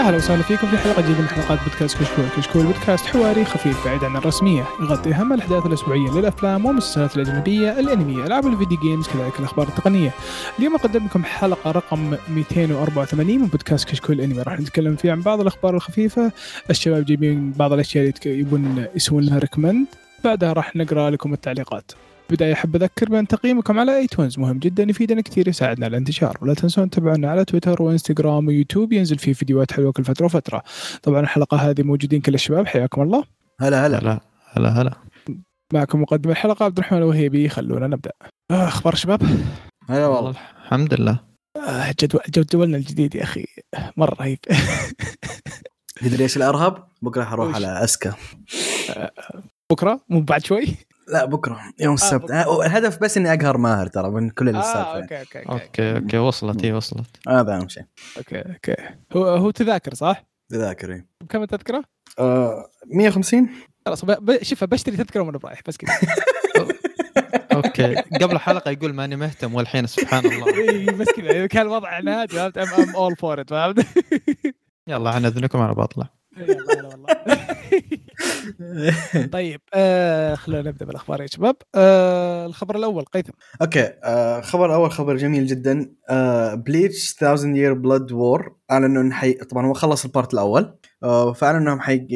يا هلا وسهلا فيكم في حلقة جديدة من حلقات بودكاست كشكول، كشكول بودكاست حواري خفيف بعيد عن الرسمية، يغطي أهم الأحداث الأسبوعية للأفلام والمسلسلات الأجنبية، الانمي، ألعاب الفيديو games، كذلك الأخبار التقنية. اليوم أقدم لكم حلقة رقم 284 من بودكاست كشكول الانمي، راح نتكلم فيه عن بعض الأخبار الخفيفة، الشباب جايبين بعض الأشياء اللي يبون يسوون لها recommend، بعدها راح نقرأ لكم التعليقات. بداية أحب أذكر بأن تقييمكم على iTunes مهم جدا يفيدنا كثير يساعدنا على الانتشار. ولا تنسون تتابعونا على تويتر وإنستغرام ويوتيوب ينزل فيه فيديوهات حلوة كل فترة وفترة. طبعا الحلقة هذه موجودين كل الشباب حياكم الله. هلا هلا. هلا هلا هلا. معكم مقدم الحلقة عبد الرحمن الوهيبي خلونا نبدأ. آه، أخبار شباب هلا والله. الحمد لله. آه، جدول جدولنا الجديد يا أخي. مرة رهيب تدري إيش الارهب؟ بكرة حروح؟ على أسكا. بكرة؟ مو بعد شوي؟ لا بكرة يوم السبت. بكرة. آه الهدف بس إني أقهر ماهر ترى من كل آه السالفه يعني. أوكي أوكي. أوكي أوكي وصلت هي وصلت. هذا أهم شيء. أوكي أوكي. هو هو تذاكر صح؟ تذاكري بكم التذكرة؟ آه 150 خلاص شوف بشتري تذكرة وأنا برايح بس كذا. أوكي. قبل الحلقة يقول ماني مهتم والحين سبحان الله. بس كذا. كان الوضع نادي فهمت؟ ام ام اول فور ات فهمت؟ يلا عن إذنكم أنا بطلع طيب آه خلونا نبدأ بالأخبار يا شباب. آه الخبر الأول قيثم. okay آه خبر اول خبر جميل جدا. آه Bleach 1000 Year Blood War اعلنوا إنه حي... طبعا هو خلص ال part الأول. آه فاعلنوا انهم حي...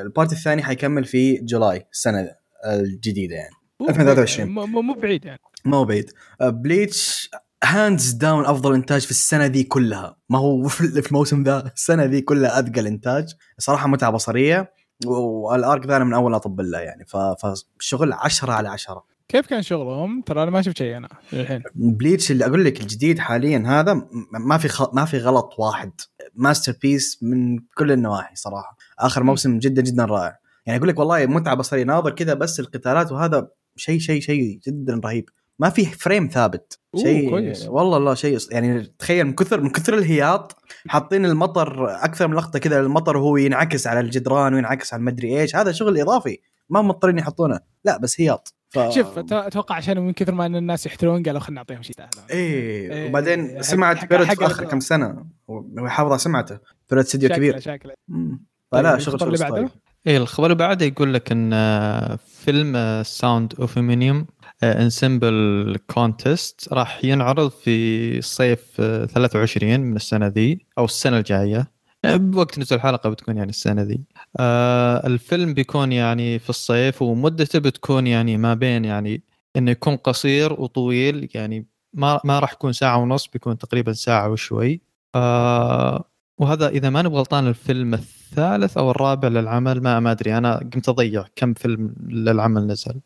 ال part الثاني حيكمل في July السنة الجديدة يعني. 2023. مو مو- مو بعيد يعني. ما هو بعيد Bleach hands down أفضل إنتاج في السنة ذي كلها. ما هو في في الموسم ذا السنة ذي كلها أثقل إنتاج. صراحة متعة بصرية. وال arc ذا أنا من اول اطب الله يعني. ف- فالشغل 10 على 10 كيف كان شغلهم؟ ترى أنا ما شفت شيء أنا الحين. Bleach اللي أقول لك الجديد حاليا هذا ما في خ... ما في غلط واحد. masterpiece من كل النواحي صراحة. آخر موسم جدا جدا رائع. يعني أقول لك والله متعة بصرية ناظر كذا بس القتالات وهذا شيء شيء شيء جدا رهيب. ما في frame ثابت شيء كويس. والله لا شيء يعني تخيل من كثر من كثر الهياط حاطين المطر أكثر من لقطة كذا المطر وهو ينعكس على الجدران وينعكس على المدري إيش هذا شغل إضافي ما مضطرين يحطونه لا بس هياط ف... شوف أتوقع عشان من كثر ما إن الناس يحترون قالوا خلينا نعطيهم شيء سهل إيه إيه، وبعدين سمعت حق في آخر. كم سنة ويحافظ على سمعته بيرد استديو كبير شاكله مم. طيب، فلا شغل شغل اللي بعده؟ ستايل. إيه الخبر اللي بعده يقول لك إن آه، فيلم ساوند اوف مينيوم انسمبل كونتست راح ينعرض في صيف آه، 23 من السنة ذي أو السنة الجاية. آه، بوقت نزول الحلقة بتكون يعني السنة ذي. آه الفيلم بيكون يعني في الصيف ومدته بتكون يعني ما بين يعني إنه يكون قصير وطويل يعني ما ما راح يكون ساعة ونص بيكون تقريبا ساعة وشوي. آه وهذا إذا ماني بغلطان الفيلم الثالث أو الرابع للعمل ما ما أدري. أنا قمت أضيع كم فيلم للعمل نزل.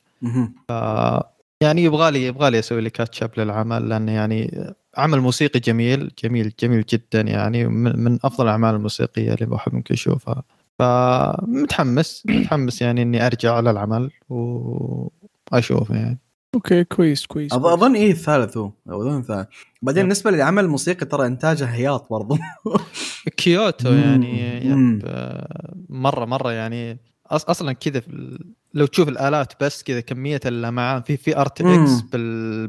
يعني يبغى لي يبغى لي أسوي لي catch up للعمل لأنه يعني عمل موسيقي جميل جميل جميل جدا يعني من, من أفضل الأعمال الموسيقية اللي بحب ممكن اشوفها فمتحمس متحمس يعني إني أرجع للعمل وأشوفه يعني. okay كويس كويس أظ-. أظن إيه الثالث هو؟ أظن الثالث. بعدين بالنسبة للعمل الموسيقي ترى إنتاجه هياط برضو. كيوتو. يعني مم. yep. مرة مرة يعني أصلا كذا لو تشوف الآلات بس كذا كمية اللمعان في في RTX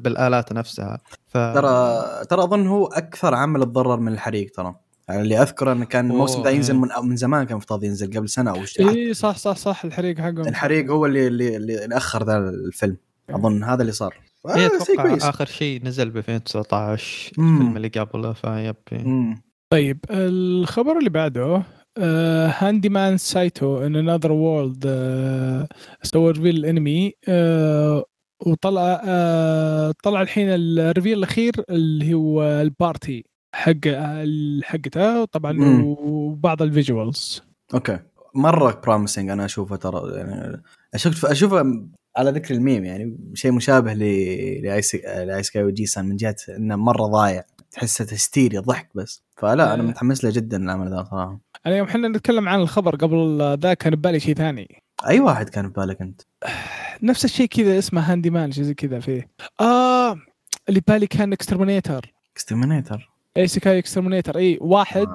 بالآلات نفسها. ف ترى ترى أظن هو أكثر عمل تضرر من الحريق ترى. يعني اللي اذكر إنه كان الموسم ذا ينزل. من من زمان كان مفترض ينزل قبل سنة أو شيء. اي صح صح صح الحريق حقهم. الحريق هو اللي اللي, اللي أخر ذا الفيلم. أظن هذا اللي صار. إيه آه، شيء أتوقع آخر شيء نزل ب 2019 مم. الفيلم اللي قبله ف yep. طيب الخبر اللي بعده Handyman Saitou in Another World سوى reveal الانمي آه، وطلع آه، طلع الحين ال reveal الأخير اللي هو ال party حق حقته طبعا. وبعض ال visuals okay مرة promising أنا أشوفه ترى يعني أشوف أشوفه على ذكر الميم يعني شيء مشابه ل لايس لايسكاي وجيسان من جهة إنه مرة ضايع تحسه هستيريا ضحك بس فلا أنا آه. متحمس له جدا العمل ذا صراحة أنا يوم إحنا نتكلم عن الخبر قبل ذا كان ببالي شيء ثاني. أي واحد كان في بالك أنت؟ نفس الشيء كذا اسمه handyman شيء زي كذا فيه. آه اللي بالي كان اكسترمينيتر اكسترمينيتر اي سكاي اكسترمينيتر اي واحد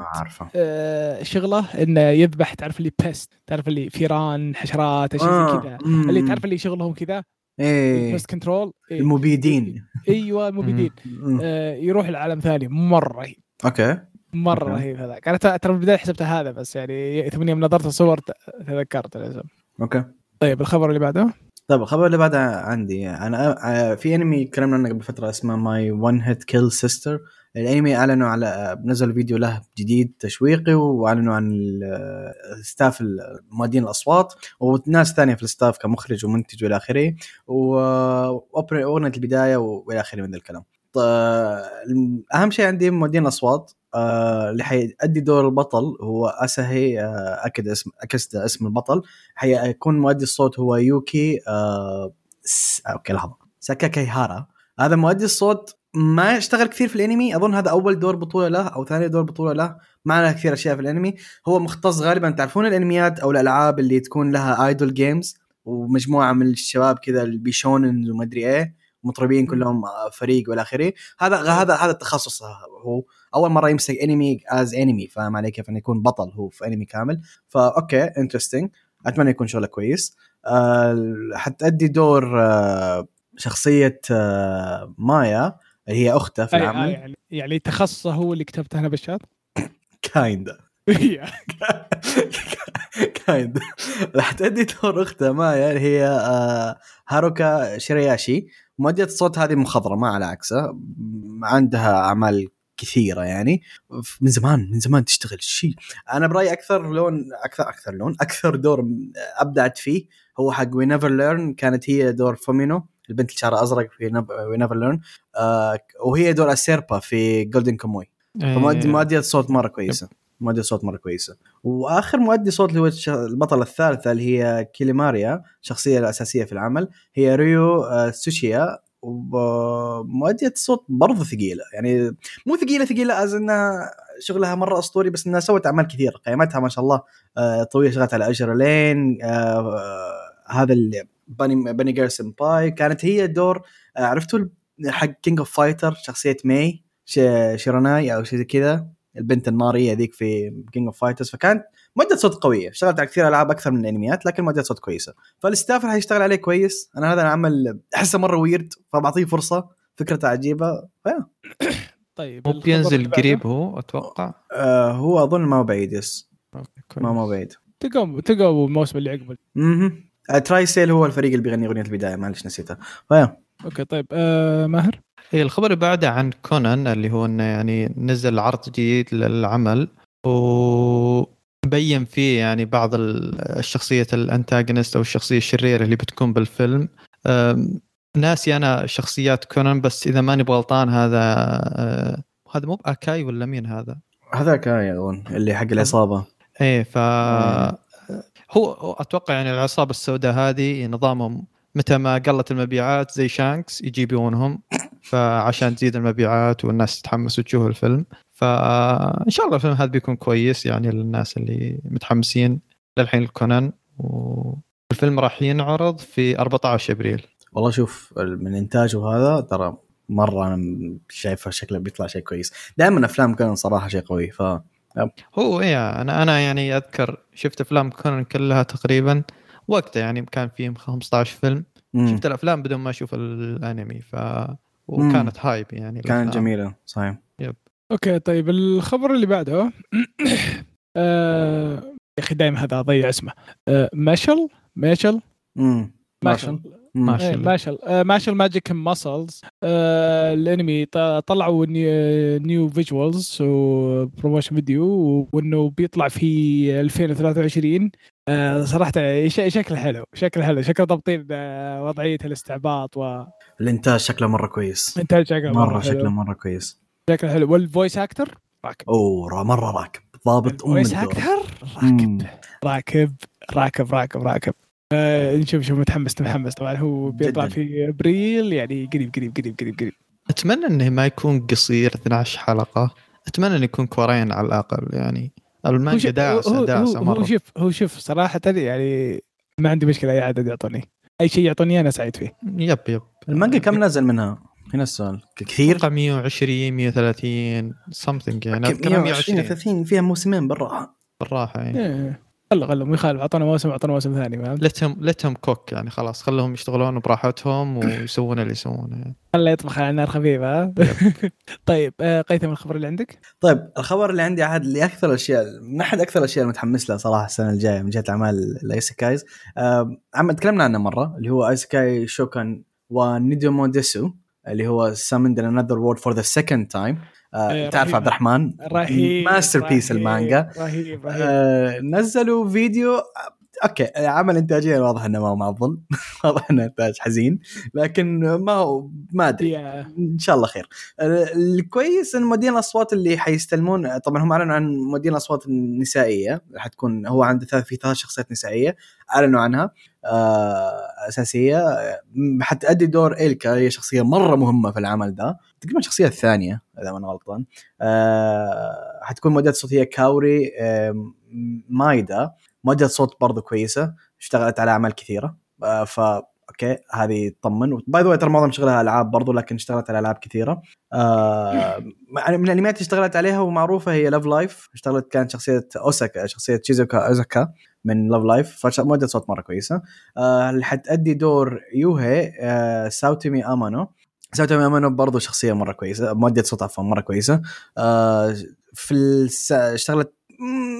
آه شغلة إنه يذبح تعرف اللي pest تعرف اللي فيران حشرات اشياء زي كذا. اللي تعرف اللي شغلهم كذا؟ إيه. pest control إيه. المبيدين. أيوه المبيدين. آه يروح لعالم ثاني مرة. رهيب okay. مرة. رهيب هذاك أنا ترى من البداية حسبته هذا بس يعني ثم يوم نظرت الصور تذكرت الاسم okay. طيب الخبر اللي بعده؟ طيب الخبر اللي بعده عندي أنا في أنمي تكلمنا عنه قبل فترة اسمه My One-Hit Kill Sister الأنمي أعلنوا على نزلوا فيديو له جديد تشويقي وأعلنوا عن ال- ال staff مؤدين الأصوات وناس ثانية في ال staff كمخرج ومنتج وإلى آخره وأغنية البداية وإلى آخره من ذا الكلام. أهم شيء عندي مؤدين الأصوات آه، اللي حيأدي دور البطل هو اساهي آه، أكد اسم أكد اسم البطل حيكون مؤدي الصوت هو يوكي آه. أوكي لحظة. ساكاكي هارا هذا مؤدي الصوت ما يشتغل كثير في الأنمي أظن هذا أول دور بطولة له أو ثاني دور بطولة له ما له كثير أشياء في الأنمي. هو مختص غالبا تعرفون الأنميات أو الألعاب اللي تكون لها idol games ومجموعة من الشباب كذا اللي bishounen وما أدري إيه؟ مطربين كلهم فريق والى آخره. هذا هذا هذا التخصص هو أول مرة يمسك انمي as انمي فاهم علي كيف؟ إنه يكون بطل هو في انمي كامل. ف okay interesting أتمنى يكون شغله كويس. آه، حتأدي دور آه، شخصية آه، مايا اللي هي أخته في آه، العمل. يعني يعني تخصصه هو اللي كتبته هنا بالشات kinda kinda راح تأدي دور أخته مايا اللي هي آه، هاروكا شيرايشي. مؤدية الصوت هذه مخضرمة على عكسه. عندها أعمال كثيرة يعني. من زمان من زمان تشتغل شيء أنا برأيي أكثر لون أكثر أكثر لون أكثر دور أبدعت فيه هو حق We Never Learn كانت هي دور فومينو البنت اللي شعرها أزرق في We Never Learn وهي دور اسيربا في Golden Kamuy فمؤدي إيه. مؤدية صوت مرة كويسة. مؤدية صوت مرة كويسة. وآخر مؤدي صوت اللي هو البطلة الثالثة اللي هي كيليماريا الشخصيه الأساسية في العمل هي ريو آه، سوشيا. ومؤدية الصوت برضه ثقيلة. يعني مو ثقيلة ثقيلة as إنها شغلها مرة أسطوري بس إنها سوت أعمال كثيرة. قائمتها ما شاء الله آه، طويلة شغلت على اجر لين آه، آه، هذا اللي bunny bunny girl senpai كانت هي دور عرفتوا حق King of Fighters شخصية ماي شيراناي أو شيء زي كذا؟ البنت النارية ذيك في King of Fighters فكانت مؤدية صوت قوية. اشتغلت على كثير ألعاب أكثر من الانميات لكن مؤدية صوت كويسة. فال staff اللي حيشتغل عليه كويس. أنا هذا العمل أحسه مرة weird فبعطيه فرصة. فكرته عجيبة. ف yeah. طيب مو بينزل. قريب هو؟ أتوقع. آه هو أظن ما هو بعيد yes. ما. ما هو بعيد. تلقوا تلقوا الموسم اللي عقبه أها TrySail هو الفريق اللي بيغني أغنية البداية معلش نسيتها. فيا. أوكي طيب آه ماهر؟ هي الخبر اللي بعده عن كونان اللي هو إنه يعني نزل عرض جديد للعمل وبين فيه يعني بعض ال- الشخصية ال antagonist أو الشخصية الشريرة اللي بتكون بالفيلم ناسي أنا شخصيات كونان بس إذا ماني بغلطان هذا أه، هذا مو بأكاي ولا مين هذا؟ هذاك آه أظن اللي حق العصابة إيه ف. هو هو أتوقع يعني العصابة السوداء هذه نظامهم متى ما قلت المبيعات زي شانكس يجيبونهم فعشان تزيد المبيعات والناس تتحمس وتشوف الفيلم. فإن شاء الله الفيلم هذا بيكون كويس يعني للناس اللي متحمسين للحين الكونان. والفيلم راح ينعرض في 14 أبريل. والله شوف من إنتاجه هذا ترى مرة أنا شايفه شكله بيطلع شيء كويس. دائما أفلام كان صراحة شيء قوي ف هو إيه أنا أنا يعني أذكر شفت أفلام كونان كلها تقريبا وقتها يعني كان فيهم 15 فيلم. مم. شفت الأفلام بدون ما أشوف الأنمي ف وكانت hype يعني كانت. جميلة صحيح. okay طيب الخبر اللي بعده. آه يا أخي دائما هذا أضيع اسمه. آه ماشل ماشل امم ماشل. ماشل. magic muscles الانمي ط- طلعوا new, new visuals و promotion video وإنه بيطلع في 2023 آه، صراحة شكله حلو. شكله حلو. شكله ضابطين آه، وضعية الاستعباط وانتاج الإنتاج شكله مرة كويس. شكله مرة مرة شكله مرة كويس. شكله حلو. وال voice actor راكب. أوه مرة راكب. ضابط أم ال voice الدور. actor. راكب. راكب. راكب راكب راكب. آه، نشوف شوف متحمس متحمس. طبعا هو بيطلع جداً. في أبريل يعني قريب قريب قريب قريب قريب. أتمنى إنه ما يكون قصير 12 حلقة. أتمنى إنه يكون كورين على الأقل يعني المانجا شوف- داعسه هو, داعسة هو, مرة. هو شوف هو شوف صراحة يعني ما عندي مشكلة أي عدد يعطوني. أي شيء يعطوني أنا سعيد فيه. yep yep. المانجا كم نزل منها؟ هنا السؤال. كثير؟ أتوقع 120 130 something يعني. اذكر 120 120 30 فيها موسمين بالراحة. بالراحة يعني. خلوا خلوا ما يخالف أعطونا موسم أعطونا موسم ثاني فهمت؟ let them let them cook يعني خلاص خلهم يشتغلون براحتهم ويسوون اللي يسوونه يعني. خله يطبخ على نار خفيفه ها؟ طيب آه، قيثم الخبر اللي عندك؟ طيب الخبر اللي عندي احد اللي أكثر الاشياء من احد أكثر الاشياء المتحمس لها صراحة السنة الجاية من جهة اعمال ال isekais آه عم تكلمنا عنه مرة اللي هو isekai shoukan wa nidome desu اللي هو in another world for the second time آه إيه، تعرف. عبد الرحمن رهيب masterpiece المانجا. رهيب رهيب. آه نزلوا فيديو أوكي عمل انتاجيا واضح إنه ما هو معضل. واضح إنه إنتاج حزين. لكن ما هو ما أدري. إن شاء الله خير. آه، الكويس إن مؤدين الأصوات اللي حيستلمون طبعا هم أعلنوا عن مؤدين الأصوات النسائية. حتكون هو عنده ثلاث في ثلاث شخصيات نسائية أعلنوا عنها. أساسية. حتأدي دور إلكا هي شخصية مرة مهمة في العمل ده. تقريبا الشخصيه الثانية إذا ما أنا غلطان. آه، حتكون مؤدية صوتية كاوري آه، مايدا. مؤدية صوت برضو كويسة اشتغلت على أعمال كثيرة. آه، ف أوكي هذه تطمن. by the ترى معظم شغلها ألعاب برضو لكن اشتغلت على ألعاب كثيرة. آه من الانميات اللي اشتغلت عليها ومعروفة هي Love Live اشتغلت كانت شخصية أوساكا شخصية تشيزوكا اوزاكا من Love Live فمؤدية صوت مرة كويسة. آه اللي حتأدي دور يوهي آه ساوتومي أمانو. ساوتومي امانو برضو شخصية مرة كويسة مؤدية صوت عفوا مرة كويسة. آه في الس... اشتغلت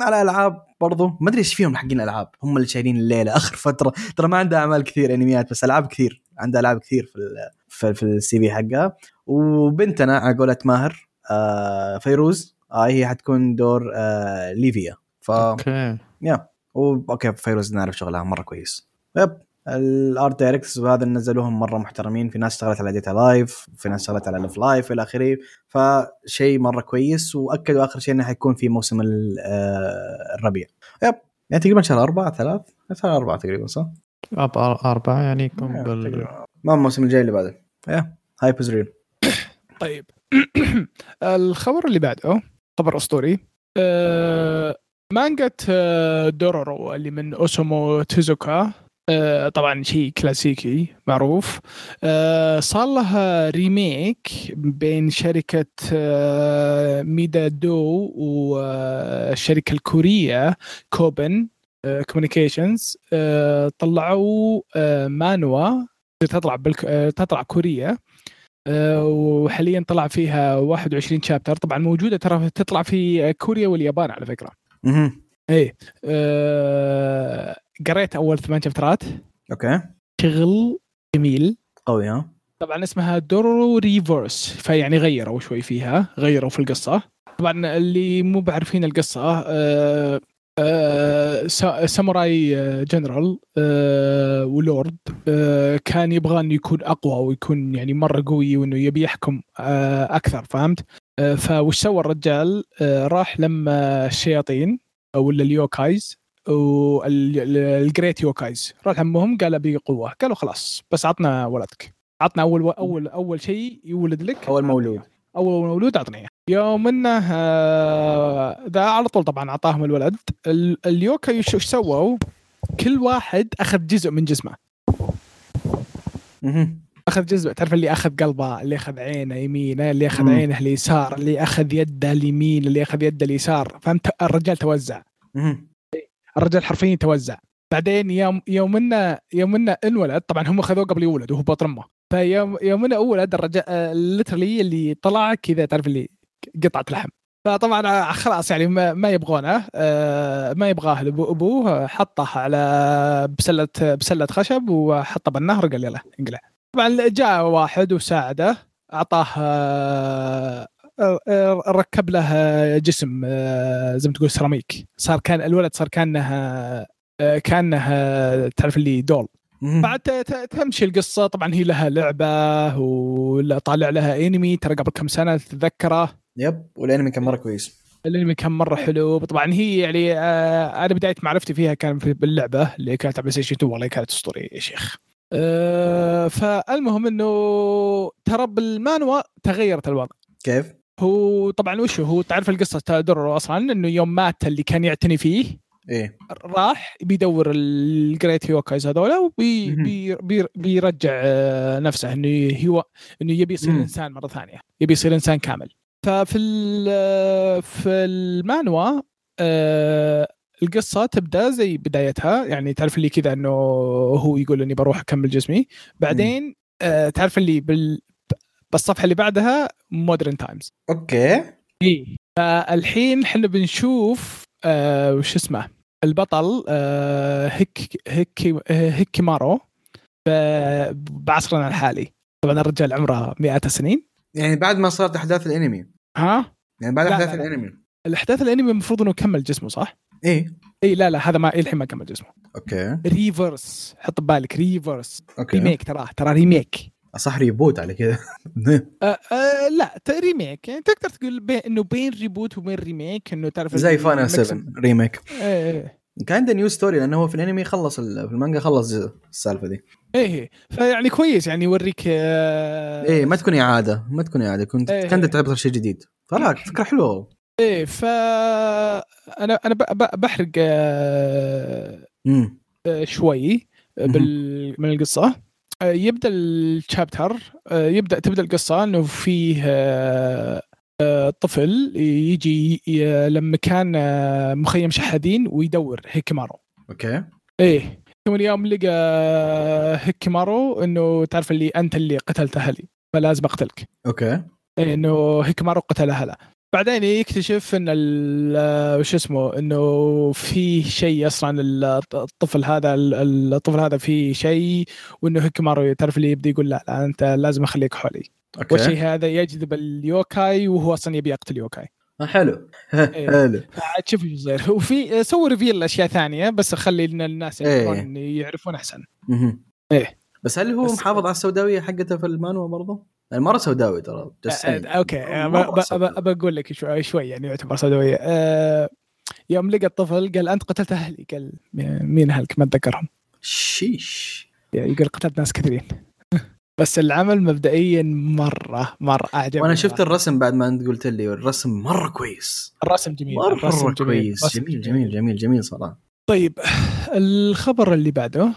على ألعاب برضو. ما أدري إيش فيهم حقين الألعاب هم اللي شايلين الليلة آخر فترة. ترى ما عندها أعمال كثير أنميات بس ألعاب كثير. عندها ألعاب كثير في ال في, في ال CV حقها. وبنتنا على قولة ماهر آه فيروز آه هي حتكون دور آه ليفيا. ف أوكي. يا أوكي فيروز نعرف شغلها مرة كويس. yep. ال art directors وهذا اللي نزلوهم مرة محترمين. في ناس اشتغلت على Date A Live في ناس اشتغلت على Love Live إلى آخره. فشيء مرة كويس وأكدوا آخر شيء إنه حيكون في موسم ال- آه، الربيع. yep. يعني تقريبا شهر أربعة ثلاث؟ شهر أربعة تقريبا صح؟ أربعة أربعة يعني يكون بال. ما الموسم الجاي اللي بعده. yeah hype is real طيب. الخبر اللي بعده خبر أسطوري. آه، مانجا دورورو اللي من أوسامو تيزوكا آه، طبعا شيء كلاسيكي معروف. آه، صار لها remake بين شركة آه، ميدا دو والشركة الكورية Copin Communications طلعوا مانهوا تطلع بالك... تطلع كورية. وحاليا طلع فيها 21 chapter طبعا موجودة ترى تطلع في كوريا واليابان على فكرة. مهم. إيه قريت أول ثمان chapter ات أوكي شغل جميل قوي ها طبعا اسمها دورورو Re:Verse فيعني غيروا شوي فيها غيروا في القصة طبعا اللي مو عارفين القصة آه، آه، سا- ساموراي آه، جنرال آه، ولورد آه، كان يبغى انه يكون أقوى ويكون يعني مرة قوي وإنه يبي يحكم آه، أكثر فهمت؟ آه، فوش سوى الرجال؟ آه، راح لما الشياطين ولا ال yokais وال great yokais. راح لمهم قال ابي قوه قالوا خلاص بس عطنا ولدك. عطنا أول اول أول شيء يولد لك. أول مولود. أول مولود أعطني إياه. يوم إنه آه، ذا على طول طبعا أعطاهم الولد. ال- اليوكا وش سووا؟ كل واحد أخذ جزء من جسمه. أخذ جزء. تعرف اللي أخذ قلبه اللي أخذ عينه يمينه اللي أخذ. عينه اليسار اللي أخذ يده اليمين اللي أخذ يده اليسار. فهمت؟ الرجال توزع. الرجال حرفيا توزع بعدين يوم يوم انه يوم انه انولد طبعا هم خذوه قبل يولد وهو بطن أمه. فيوم يوم انه ولد الرجال ليترلي اللي طلع كذا تعرف اللي قطعة لحم. فطبعا خلاص يعني ما, يبغونه. آه، ما يبغاه أبوه حطه على بسله بسلة خشب وحطه بالنهر وقال يلا انقلع. طبعا جاء واحد وساعده أعطاه آه، ركب له جسم آه، زي ما تقول سيراميك. صار كان الولد صار كأنه آه، كأنه تعرف اللي doll. بعد تمشي القصة. طبعا هي لها لعبة ولا طالع لها انمي ترى قبل كم سنة تتذكره yep والانمي كان مرة كويس. الانمي كان مرة حلو. طبعا هي يعني آه أنا بداية معرفتي فيها كان في باللعبة اللي كانت على بلاي ستيشن 2 والله كانت أسطورية يا شيخ. آه فالمهم إنه ترى بالمانوا تغيرت الوضع. كيف؟ هو طبعا وش هو؟ تعرف القصة تدري أصلا إنه يوم مات اللي كان يعتني فيه إيه. راح بيدور ال great yokais هذولا وبي مهم. بي بي بيرجع آه، نفسه إنه هو إنه يبي يصير. إنسان مرة ثانية. يبي يصير إنسان كامل. ففي ال- في المانوا آه، القصة تبدأ زي بدايتها. يعني تعرف اللي كذا إنه هو يقول إني بروح أكمل جسمي. بعدين آه تعرف اللي بال بالصفحه اللي بعدها modern times okay. إي. فالحين إحنا بنشوف آه وش اسمه؟ البطل آه هيك هيك هيك مارو. بعصرنا الحالي. طبعا الرجال عمره مئات السنين. يعني بعد ما صارت أحداث الأنمي. ها؟ يعني بعد أحداث لا، لا. الأنمي. الأحداث الأنمي المفروض إنه كمل جسمه صح؟ إيه إي لا لا هذا ما الحين ما كمل جسمه. okay. reverse حط ببالك reverse okay. remake تراه ترى remake صح reboot على كذا آه آه لا remake يعني تقدر تقول بين إنه بين reboot وبين remake إنه تعرف زي ال mix- 7 remake كان عنده new story لأنه هو في الأنمي خلص في المانجا خلص السالفة دي. إيه فيعني كويس يعني يوريك آه إيه ما تكون إعادة ما تكون إعادة. كنت إيه. كنت تبطل شيء جديد. فلا فكرة حلوة. إيه ف أنا أنا بحرق آه شوي بال... من القصة. يبدأ ال chapter آه، يبدأ تبدأ القصة إنه فيه آه، آه، طفل يجي لما كان آه، مخيم شحادين ويدور هيكمارو. okay. إيه. ثم اليوم لقى هيكمارو إنه تعرف اللي أنت اللي قتلت أهلي فلازم أقتلك. okay. إيه، إنه هيكمارو قتل اهله بعدين يكتشف إن ال- وش اسمه إنه في شيء أصلا الطفل هذا الطفل هذا في شيء وإنه هيكمارو تعرف اللي يبدأ يقول لا, لا أنت لازم أخليك حولي okay والشيء هذا يجذب اليوكاي وهو أصلا يبي يقتل يوكاي آه، حلو إيه. حلو عاد شوف إيش يصير وفي سووا reveal اشياء ثانية بس خلي لنا الناس إيه. يعرفون يعرفون أحسن. إيه. بس هل هو بس- محافظ على السوداوية حقته في المانوا برضه؟ يعني مرة سوداوي ترى. آه، أوكي. آه، سوداوي. ب- بقول لك شوي شوي يعني يعتبر سوداويه آه، يوم لقى الطفل قال أنت قتلت أهلي قال مين أهلك؟ ما أتذكرهم. شيش. يعني يقول قتلت ناس كثيرين. بس العمل مبدئيا مره مرة أعجبني وأنا شفت الرسم بعد ما أنت قلت لي الرسم مرة كويس. الرسم جميل الرسم مره جميل كويس. الرسم جميل جميل. جميل جميل صراحة. طيب الخبر اللي بعده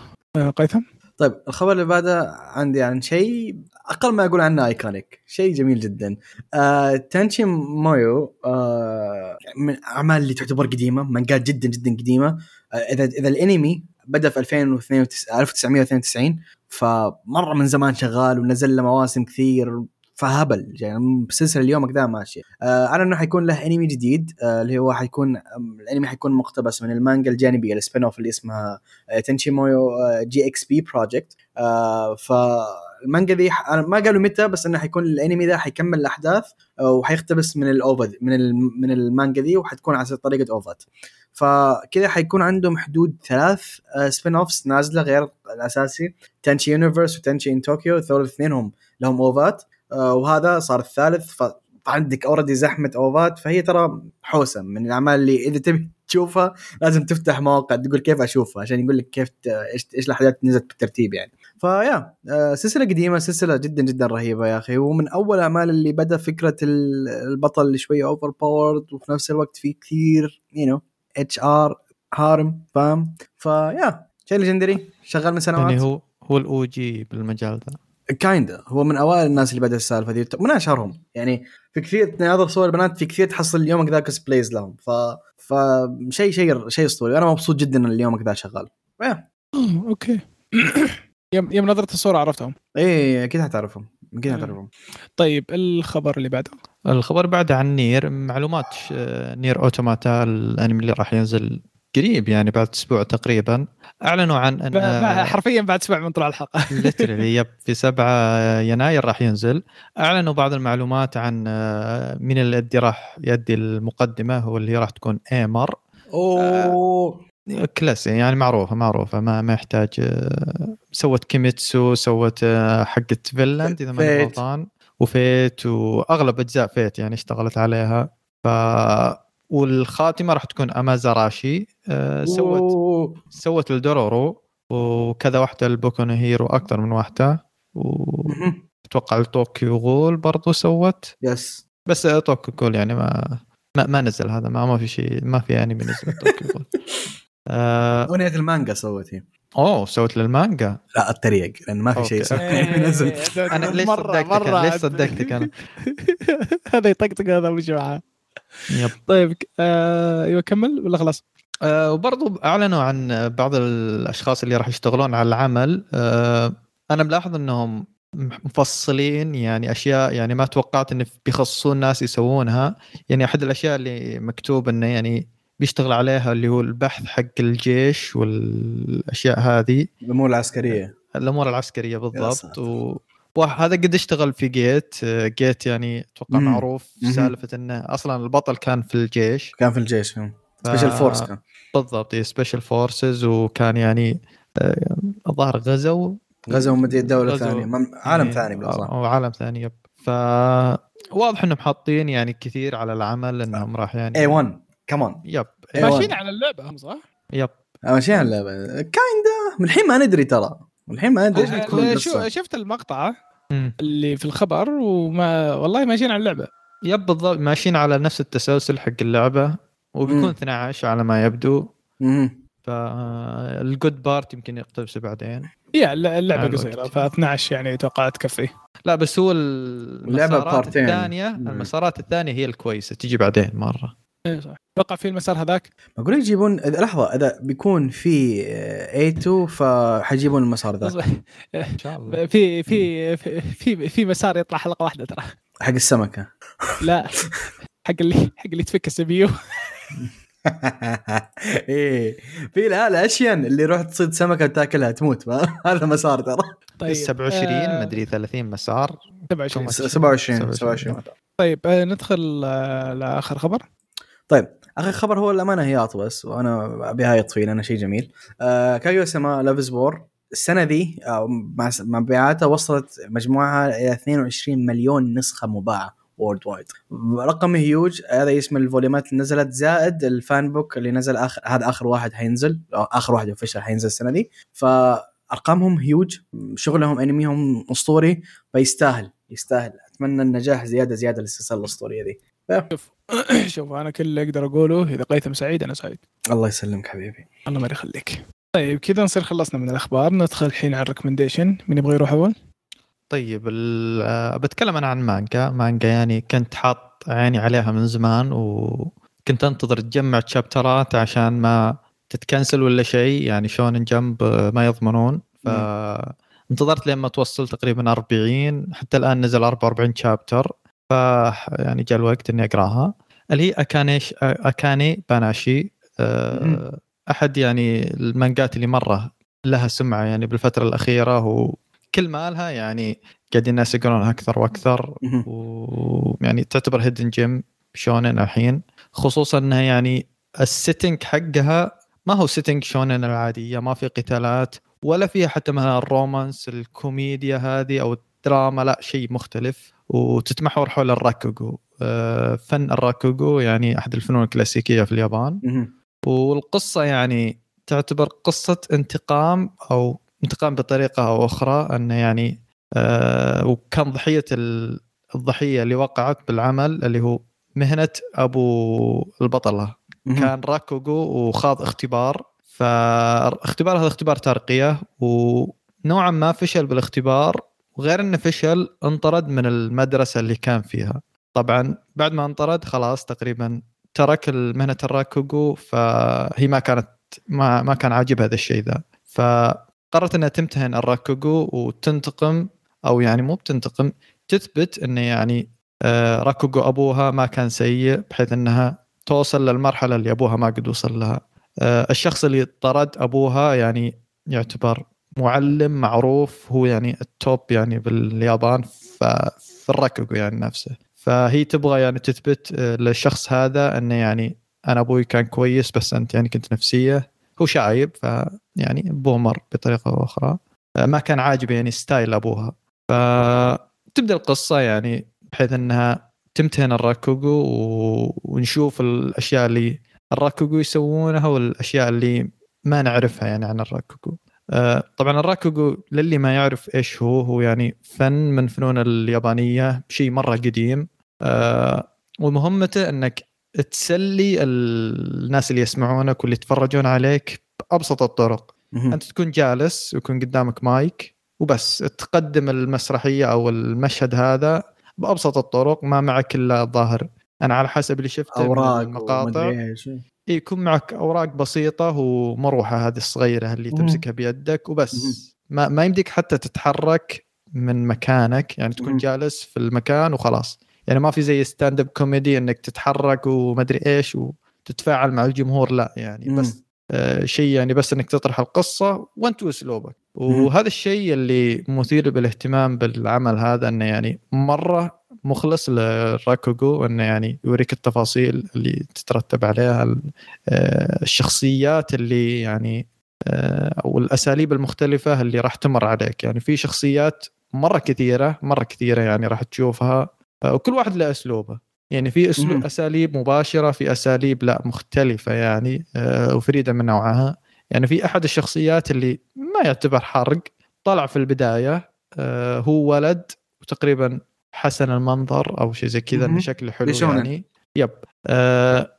قيثم؟ طيب الخبر اللي بعده عندي عن شيء أقل ما أقول عنه ايكونيك شيء جميل جدا. آه تانشي مويو آه من الاعمال اللي تعتبر قديمة مانجات جدا جدا قديمة. آه إذا إذا الأنمي بدأ في 2092 1992 فمرة من زمان شغال ونزل له مواسم كثير فهبل. يعني السلسله اليوم كذا ماشيه آه على إنه حيكون له أنمي جديد آه اللي هو حيكون الأنمي حيكون مقتبس من المانجا الجانبية ال spin off اللي اسمها تنشي مويو GXP project فالمانجا ذي ح- أنا ما قالوا متى بس إنه حيكون الأنمي ذا حيكمل الأحداث آه، وحيقتبس من ال OVA من من المانجا ذي وحتكون على طريقة اوفات فكذا حيكون عندهم حدود ثلاث spin offs نازلة غير الأساسي. تنشي universe وتنشي in طوكيو ذول الاثنين هم لهم اوفات آه، وهذا صار الثالث ف عندك already زحمة اوفات فهي ترى حوسة من الأعمال اللي إذا تبي تشوفها لازم تفتح مواقع تقول كيف أشوفها عشان يقول لك كيف إيش إيش الأحداث نزلت بالترتيب يعني. فيا آه، سلسلة قديمة سلسلة جدا جدا رهيبة يا أخي. ومن أول الاعمال اللي بدأ فكرة ال- البطل اللي شوية overpowered وفي نفس الوقت في كثير you know HR harem فاهم؟ فيا شيء legendary شغال من سنوات. يعني هو هو ال OG بالمجال ذا kinda هو من أوائل الناس اللي بدا السالفة دي. من أشهرهم. يعني في كثير تناظر صور البنات في كثير تحصل اليوم ذا cosplays لهم. ف فشيء شيء شيء أسطوري. أنا مبسوط جدا إن اليوم ذا شغال. okay. يوم يوم نظرت الصورة عرفتهم. إيه أكيد حتعرفهم أكيد. حتعرفهم طيب الخبر اللي بعده؟ الخبر بعد عن نير معلومات آه، نير أوتوماتا الأنمي اللي راح ينزل قريب يعني بعد أسبوع تقريبا. أعلنوا عن ان حرفيا بعد أسبوع من طلوع الحلقة. literally yep في 7 يناير راح ينزل. أعلنوا بعض المعلومات عن آه، مين اللي راح يدي المقدمة هو اللي راح تكون إيمر. أوه. classy يعني معروفة معروفة. ما ما يحتاج آه، سوت كيميتسو سوت آه، حقه فينلاند إذا ماني. غلطان. وفيت وأغلب أجزاء فيت يعني اشتغلت عليها. ف والخاتمة راح تكون امازاراشي آه، سوت أوه. سوت الدورورو وكذا واحدة البوكو نو هيرو أكثر من واحدة. واتوقع الطوكيو غول برضو سوت. yes. بس طوكيو غول يعني ما ما, ما نزل هذا ما ما في شيء ما في أنمي نزل طوكيو غول. آه أغنية المانجا سوت هي. أوه سوت للمانجا؟ لا اتريق لأن ما في شيء okay. اسمه نزل. أنا ليش صدقتك؟ أنا ليش صدقتك أنا؟ هذا يطقطق هذا وش معاه يب. طيب آه، أيوه كمل ولا خلاص؟ آه وبرضو أعلنوا عن بعض الأشخاص اللي راح يشتغلون على العمل. آه أنا ملاحظ إنهم مفصلين يعني أشياء يعني ما توقعت انه بيخصصون ناس يسوونها. يعني أحد الأشياء اللي مكتوب إنه يعني بيشتغل عليها اللي هو البحث حق الجيش والأشياء هذه. الأمور العسكرية. الأمور العسكرية بالضبط. و... وهذا قد اشتغل في جيت. جيت يعني أتوقع. معروف. سالفة إنه أصلا البطل كان في الجيش. كان في الجيش special force كان. بالضبط special forces وكان يعني آه، الظاهر غزوا غزو مدري دولة غزو. ثانية. مم- عالم يعني ثاني بالأصح. أو عالم ثاني yep. ف واضح إنهم حاطين يعني كثير على العمل إنهم راح يعني A 1 كمان yep أيوة. ماشيين على اللعبة هم صح؟ yep ماشيين على اللعبة kinda من الحين ما ندري ترى من الحين ما ندري إيش آه، بتكون شو شفت المقطع. اللي في الخبر وما والله ماشيين على اللعبة yep بالضبط ماشيين على نفس التسلسل حق اللعبة وبيكون مم. 12 على ما يبدو مم. فال good part يمكن يقتبسه بعدين يا اللعبة قصيرة. ف 12 يعني أتوقع تكفي لا بس هو المسارات بارتين. الثانية. المسارات الثانية هي الكويسة تجي بعدين مرة اي صح. أتوقع في المسار هذاك. بقول لك يجيبون إذا- لحظة إذا بيكون في اي 2 فحيجيبون المسار ذا. إن شاء الله. في في في في, مسار يطلع حلقة واحدة ترى. حق السمكة. لا. حق اللي حق اللي تفك السي بي يو. إيه. في لا الاشين اللي روح تصيد سمكة وتاكلها تموت. ما هذا مسار ترى. طيب 27 آه، مدري 30 مسار. 27 س- 27 27 طيب آه، ندخل آه، لآخر خبر. طيب آخر خبر هو الأمانة هياط بس وأنا ابيها يطفي لأنه شيء جميل. آه كايو سما لافز وور السنة ذي آه، مع مبيعاتها وصلت مجموعها إلى 22 مليون نسخة مباعة وورد وايد رقم هيوج هذا اسم الفوليومات اللي نزلت. زائد الفان بوك اللي نزل اخر هذا آخر واحد حينزل آخر واحد اوفيشال حينزل السنة ذي. فأرقامهم هيوج شغلهم انميهم أسطوري فيستاهل يستاهل. أتمنى النجاح زيادة زيادة للسلسلة الأسطورية شوف شوف أنا كل اللي أقدر أقوله إذا قيثم سعيد أنا سعيد. الله يسلمك حبيبي. الله ما يخليك. طيب كذا نصير خلصنا من الأخبار. ندخل الحين على الريكومنديشن من يبغى يروح أول؟ طيب ال- بتكلم أنا عن مانجا. مانجا يعني كنت حاط عيني عليها من زمان وكنت أنتظر تجمع تشابترات عشان ما تتكنسل ولا شيء. يعني شون جنب ما يضمنون. ف انتظرت لما توصل تقريبا 40 حتى الآن نزل 44 شابتر ف يعني جاء الوقت إني أقرأها. اللي هي اكانيش أكاني باناشي. آه،. أحد يعني المانجات اللي مرة لها سمعة يعني بالفترة الأخيرة وكل مالها يعني قاعدين الناس يقرونها أكثر وأكثر. ويعني تعتبر هيدن جيم شونن الحين. خصوصا إنها يعني ال setting حقها ما هو setting شونن العادية ما في قتالات ولا فيها حتى مثلا ال romance الكوميديا هذه أو الدراما لا شيء مختلف. وتتمحور حول الراكوغو. آه، فن الراكوغو يعني أحد الفنون الكلاسيكية في اليابان. مهم. والقصة يعني تعتبر قصة انتقام أو انتقام بطريقة أو أخرى أنه يعني آه وكان ضحية ال- الضحية اللي وقعت بالعمل اللي هو مهنة أبو البطلة. مهم. كان راكوغو وخاض اختبار. فاختبار هذا اختبار ترقية ونوعا ما فشل بالاختبار. وغير انه فشل انطرد من المدرسة اللي كان فيها. طبعا بعد ما انطرد خلاص تقريبا ترك مهنة الراكوغو فهي ما كانت ما ما كان عاجبها هذا الشيء ذا. فقررت إنها تمتهن الراكوغو وتنتقم أو يعني مو بتنتقم تثبت انه يعني آه، راكوغو أبوها ما كان سيء بحيث إنها توصل للمرحلة اللي أبوها ما قد وصل لها. آه، الشخص اللي طرد أبوها يعني يعتبر معلم معروف هو يعني ال top يعني باليابان في الراكوغو يعني نفسه. فهي تبغى يعني تثبت آه، للشخص هذا إنه يعني أنا أبوي كان كويس بس أنت يعني كنت نفسية. هو شايب ف يعني boomer بطريقة أو أخرى. آه، ما كان عاجبه يعني style أبوها. فتبدا القصة يعني بحيث إنها تمتهن الراكوغو. ونشوف الأشياء اللي الراكوغو يسوونها والأشياء اللي ما نعرفها يعني عن الراكوغو طبعا الراكوغو للي ما يعرف إيش هو هو يعني فن من فنون اليابانية شيء مرة قديم. آه، ومهمته إنك تسلي الناس اللي يسمعونك واللي يتفرجون عليك بأبسط الطرق. أنت تكون جالس ويكون قدامك مايك وبس. تقدم المسرحية أو المشهد هذا بأبسط الطرق ما معك إلا الظاهر. أنا على حسب اللي شفته أوراق المقاطع. يكون معك أوراق بسيطة ومروحة هذه الصغيرة اللي. تمسكها بيدك. وبس ما, ما يمديك حتى تتحرك من مكانك يعني تكون. جالس في المكان وخلاص يعني ما في زي stand up comedy إنك تتحرك ومدري إيش وتتفاعل مع الجمهور لا يعني. بس آه شيء يعني بس إنك تطرح القصة وانت واسلوبك وهذا الشيء اللي مثير بالاهتمام بالعمل هذا إنه يعني مرة مخلص لراكوغو إنه يعني يوريك التفاصيل اللي تترتب عليها آه، الشخصيات اللي يعني آه، أو الأساليب المختلفة اللي راح تمر عليك. يعني في شخصيات مرة كثيرة مرة كثيرة يعني راح تشوفها آه، وكل واحد له أسلوبه. يعني في اسلوب. أساليب مباشرة في أساليب لا مختلفة يعني وفريدة من نوعها. يعني في أحد الشخصيات اللي ما يعتبر حرق طلع في البداية هو ولد وتقريبا حسن المنظر أو شيء زي كذا انه. شكله حلو بيشونن. يعني. يب. آه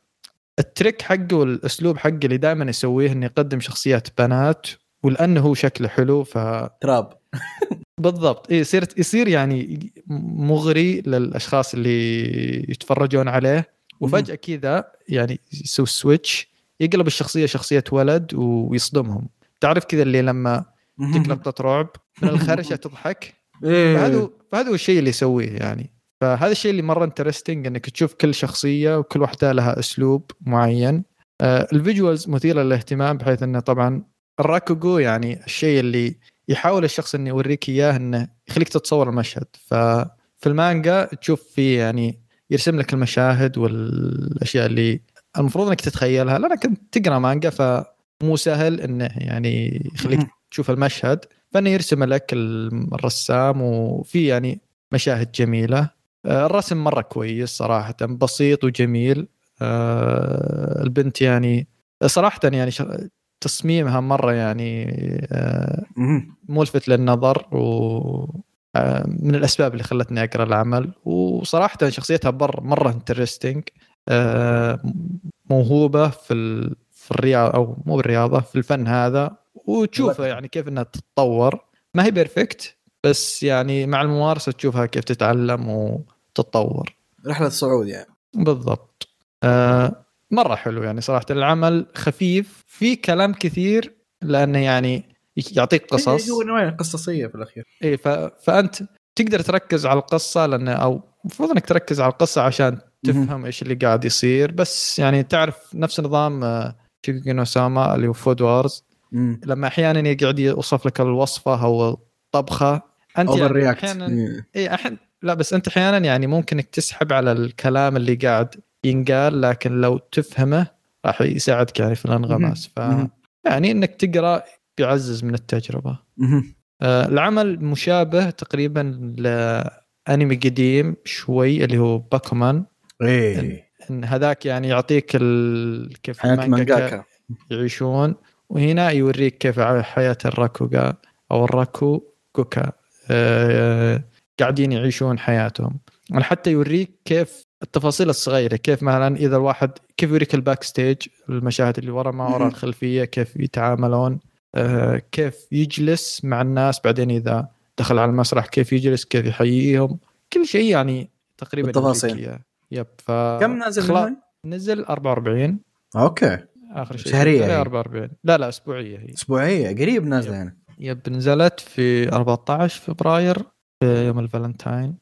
التريك حقه والأسلوب حقه اللي دائما يسويه إنه يقدم شخصيات بنات ولأنه هو شكله حلو ف trap. بالضبط. إيه يصير يصير يعني مغري للأشخاص اللي يتفرجون عليه. وفجأة كذا يعني يسوي switch يقلب الشخصية شخصية ولد ويصدمهم. تعرف كذا اللي لما تجيك لقطه رعب من الخرشة تضحك؟ إيه. فهذا فهذا هو الشيء اللي يسويه يعني. فهذا الشيء اللي مرة interesting إنك تشوف كل شخصية وكل واحدة لها أسلوب معين. آه ال visuals مثيرة للاهتمام بحيث إنه طبعا الراكوغو يعني الشيء اللي يحاول الشخص إنه يوريك إياه إنه يخليك تتصور المشهد. ففي المانجا تشوف فيه يعني يرسم لك المشاهد والأشياء اللي المفروض إنك تتخيلها. لانك كنت تقرأ مانجا فمو سهل إنه يعني يخليك تشوف المشهد. فانه يرسم لك الرسام وفي يعني مشاهد جميلة آه، الرسم مرة كويس صراحة بسيط وجميل آه، البنت يعني صراحة يعني تصميمها مرة يعني آه،. ملفت للنظر و من الأسباب اللي خلتني أقرأ العمل وصراحة شخصيتها بر مرة interesting موهوبة في. في الرياضة أو مو بالرياضة في الفن هذا وتشوفها يعني كيف إنها تتطور. ما هي perfect بس يعني مع الممارسة تشوفها كيف تتعلم وتتطور. رحلة صعود يعني. بالضبط. آه مرة حلو يعني صراحة. العمل خفيف في كلام كثير لأنه يعني يعطيك قصص. هو نوعيه قصصية في الأخير. إيه ف... فأنت تقدر تركز على القصة لأنه أو المفروض إنك تركز على القصة عشان تفهم إيش اللي قاعد يصير. بس يعني تعرف نفس نظام آه، شوكوغيكي نو سوما اللي هو Food Wars مم. لما أحيانا يقعد يوصف لك الوصفة أو الطبخة أنت over يعني react أحيانا اي أحيان لا بس أنت أحيانا يعني ممكن انك تسحب على الكلام اللي قاعد ينقال لكن لو تفهمه راح يساعدك يعني في الانغماس. ف. يعني إنك تقرأ بيعزز من التجربة. آه، العمل مشابه تقريبا لأنمي قديم شوي اللي هو باكومان إيه. إن هذاك يعني يعطيك ال... كيف حياة مانجاكا يعيشون. وهنا يوريك كيف حياة الراكوغا أو الراكو كوكا. آه، قاعدين يعيشون حياتهم. حتى يوريك كيف التفاصيل الصغيرة كيف مثلا إذا الواحد كيف يوريك ال backstage المشاهد اللي ورا ما وراء مهم. الخلفية كيف يتعاملون آه، كيف يجلس مع الناس. بعدين إذا دخل على المسرح كيف يجلس كيف يحييهم. كل شيء يعني تقريبا إياه. yep ف كم نازل خلا-؟ نزل 44 okay. آخر شيء. هي. 44 لا لا أسبوعية هي. أسبوعية قريب نازلة يعني. yep نزلت في 14 فبراير في يوم الفالنتاين.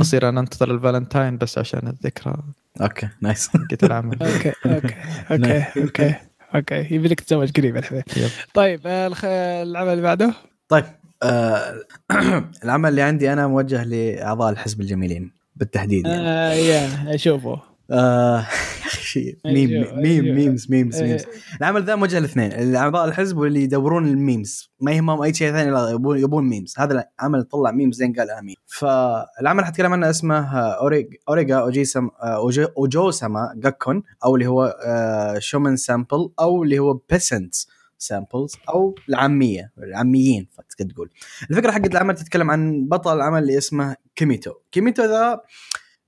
بصير أنا أنتظر الفالنتاين بس عشان الذكرى. okay nice. حقت العمل. okay okay okay okay okay. يبي لك تتزوج قريب الحبيب yep. طيب آه، الخ- العمل اللي بعده؟ طيب آه العمل اللي عندي أنا موجه لأعضاء الحزب الجميلين بالتحديد يعني. آه يا أشوفه. يا أخي شيء. ميم أيوه، ميم أيوه. ميمز ميمز إيه. ميمز العمل ذا موجه لاثنين. اعضاء الحزب واللي يدورون الميمز. ما يهمهم أي شيء ثاني لا يبون يبون ميمز. هذا العمل طلع ميمز زين قال آمين. فالعمل حتكلم عنه اسمه آه، أوريج أوريجا اوجيسم أوجي- أوجوسما جاكون أو اللي هو آه، شومن سامبل أو اللي هو بيسنتس سامبلز أو العامية العاميين تقدر تقول. الفكرة حقت العمل تتكلم عن بطل العمل اللي اسمه كيميتو. كيميتو ذا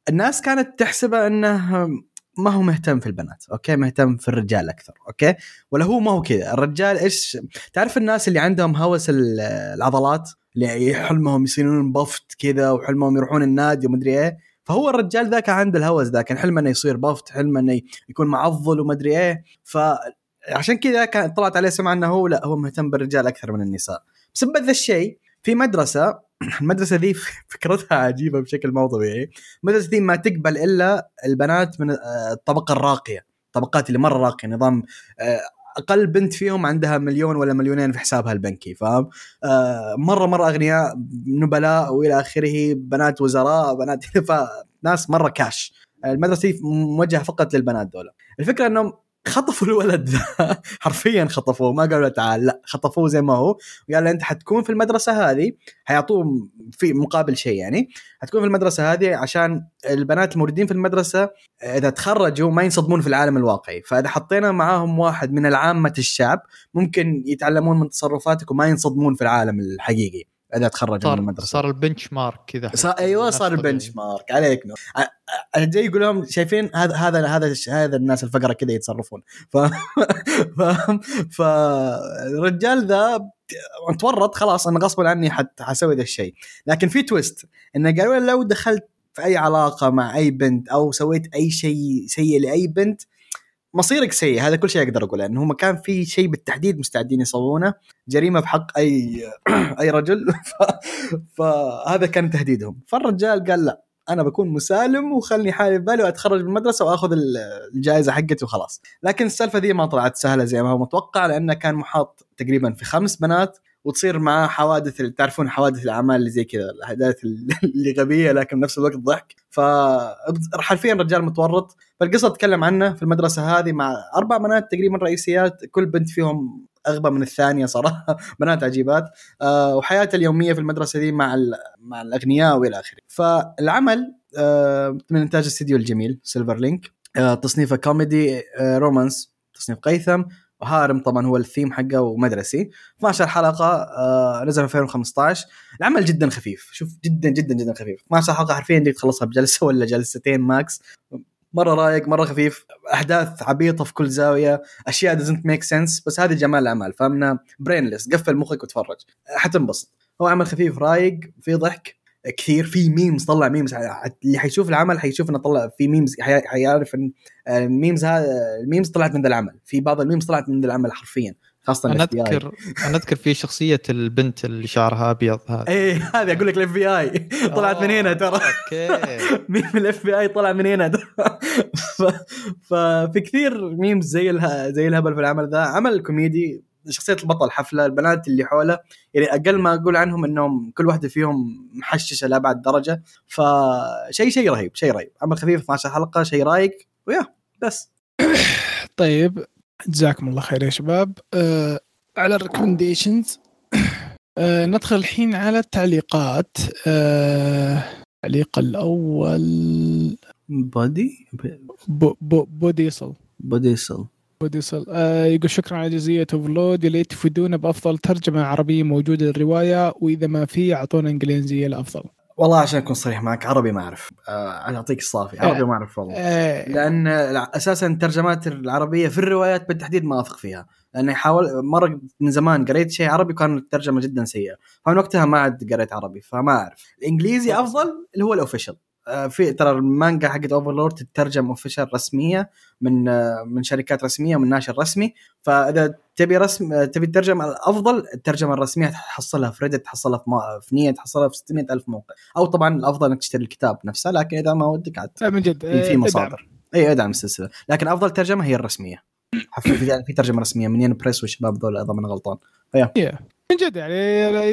الناس كانت تحسبه إنه ما هو مهتم في البنات okay؟ مهتم في الرجال أكثر okay؟ ولا هو ما هو كذا. الرجال إيش تعرف الناس اللي عندهم هوس ال- العضلات؟ اللي حلمهم يصيرون buffed كذا وحلمهم يروحون النادي ومدري إيه. فهو الرجال ذا كان عنده الهوس ذا كان حلمه إنه يصير buffed حلمه إنه يكون معضل ومدري إيه. فعشان كذا كان طلعت عليه سمعة إنه هو لا هو مهتم بالرجال أكثر من النساء. بسبب ذا الشيء في مدرسة المدرسة ذي فكرتها عجيبة بشكل مو طبيعي. المدرسة ذي ما تقبل إلا البنات من آه، الطبقة الراقية الطبقات اللي مرة راقية نظام آه، أقل بنت فيهم عندها مليون ولا مليونين في حسابها البنكي فاهم؟ آه مرة مرة أغنياء نبلاء وإلى آخره بنات وزراء بنات فناس مرة كاش المدرسة موجهة فقط للبنات دول الفكرة إنهم خطفوا الولد ذا حرفيا خطفوه ما قالوا له تعال لا خطفوه زي ما هو. وقال له أنت حتكون في المدرسة هذه حيعطوه في مقابل شيء يعني حتكون في المدرسة هذه عشان البنات الموجودين في المدرسة إذا تخرجوا ما ينصدمون في العالم الواقعي. فإذا حطينا معاهم واحد من العامة الشعب ممكن يتعلمون من تصرفاتك وما ينصدمون في العالم الحقيقي. اذا تخرج صار من المدرسة. صار البنش مارك كذا. صار أيوه صار البنش مارك عليك نور. جاي يقول لهم شايفين؟ هذا هذا هذا هذا الناس الفقرة كذا يتصرفون. ف فالرجال ذا تورط خلاص أنا غصبا عني حسوي ذا الشيء. لكن في twist إنه قالوا لو دخلت في أي علاقة مع أي بنت أو سويت أي شيء سيء لأي بنت مصيرك سيء هذا كل شيء أقدر أقوله انه هم كان في شيء بالتحديد مستعدين يسوونه جريمة بحق أي أي رجل فهذا كان تهديدهم. فالرجال قال لا أنا بكون مسالم وخلني حالي ببالي وأتخرج من المدرسة وآخذ الجائزة حقتي وخلاص. لكن السالفة دي ما طلعت سهلة زي ما هو متوقع لأنه كان محاط تقريبا في خمس بنات وتصير معاه حوادث تعرفون حوادث الأعمال اللي زي كذا الأحداث اللي غبية لكن بنفس الوقت ضحك. ف حرفيا رجال متورط. فالقصة تتكلم عنه في المدرسة هذه مع أربع بنات تقريبا رئيسيات كل بنت فيهم أغبى من الثانية صراحة بنات عجيبات. أه وحياته اليومية في المدرسة دي مع مع الأغنياء وإلى آخره. فالعمل أه من إنتاج الاستديو الجميل Silver Link أه تصنيفه كوميدي أه romance تصنيف ك theme. و harem طبعا هو الثيم حقه ومدرسي. 12 حلقة آه نزل في 2015 العمل جدا خفيف. شوف جدا جدا جدا خفيف. 12 حلقة حرفيا دي تخلصها بجلسة ولا جلستين max. مرة رايق مرة خفيف. أحداث عبيطة في كل زاوية. أشياء doesn't make sense بس هذه جمال الأعمال فهمنا brainless قفل مخك وتفرج. حتنبسط. هو عمل خفيف رايق في ضحك. كثير في memes طلع memes اللي حيشوف العمل حيشوف إنه طلع في memes حيعرف إن ال memes هذا ال memes طلعت من ذا العمل. في بعض ال memes طلعت من ذا العمل حرفيا خاصة أنا اذكر أنا أذكر في شخصية البنت اللي شعرها أبيض هذا إيه هذه أقول لك ال FBI طلعت من هنا ترى. okay. meme ال FBI طلع من هنا ففي كثير memes زي زي الهبل في العمل ذا. عمل كوميدي شخصية البطل حفلة البنات اللي حوله يعني أقل ما أقول عنهم إنهم كل واحدة فيهم محششة لابعد درجة. فشيء شيء رهيب شيء رهيب. عمل خفيف 12 حلقة شيء رايق و yeah بس. طيب جزاكم الله خير يا شباب. أه على ال recommendations أه ندخل الحين على التعليقات. أه التعليق الأول. بودي بوديسل بوديسل بوديسل آه يقول شكرا على جزئية Overlord يا ليت تفيدونا بأفضل ترجمة عربية موجودة للرواية وإذا ما في أعطونا إنجليزية الأفضل. والله عشان أكون صريح معك عربي ما أعرف. آه أعطيك الصافي. عربي ما أعرف والله. آه. لأن أساسا الترجمات العربية في الروايات بالتحديد ما أثق فيها. لأني حاول مرة من زمان قريت شيء عربي كانت الترجمة جدا سيئة. فمن وقتها ما عاد قريت عربي فما أعرف. الإنجليزي أفضل اللي هو ال official آه، في ترى المانجا حقت Overlord تترجم official رسمية من آه، من شركات رسمية من ناشر رسمي. فإذا تبي رسم آه، تبي الترجمه الأفضل الترجمة الرسمية تحصلها في ريدت تحصلها في, ما... في نيه تحصلها في 600 ألف موقع. أو طبعا الأفضل إنك تشتري الكتاب نفسه لكن إذا ما ودك عاد. من جد. في مصادر. اي إدعم السلسلة. لكن أفضل ترجمة هي الرسمية. في ترجمة رسمية من ين بريس والشباب ذول إذا من غلطان. فيا. من جد يعني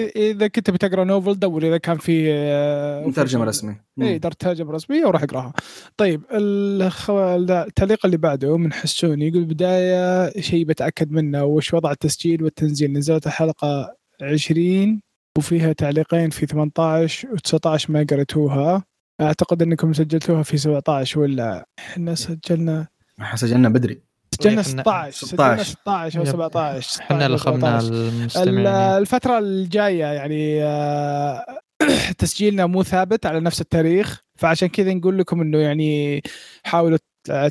إذا كنت بتقرأ نوفل دور إذا كان في آه، ترجمة رسمي اي دار ترجمة رسمية وراح أقراها. طيب التعليق اللي بعده من حسون يقول بداية شيء بتأكد منه وش وضع التسجيل والتنزيل؟ نزلت الحلقة 20 وفيها تعليقين في 18 و19 ما قريتوها. أعتقد إنكم سجلتوها في 17 ولا إحنا سجلنا؟ إحنا سجلنا بدري. سجلنا 16 سجلنا 16 أو 17 إحنا لخمنا المستمعين. الفترة الجاية يعني آه، تسجيلنا مو ثابت على نفس التاريخ فعشان كذا نقول لكم إنه يعني حاولوا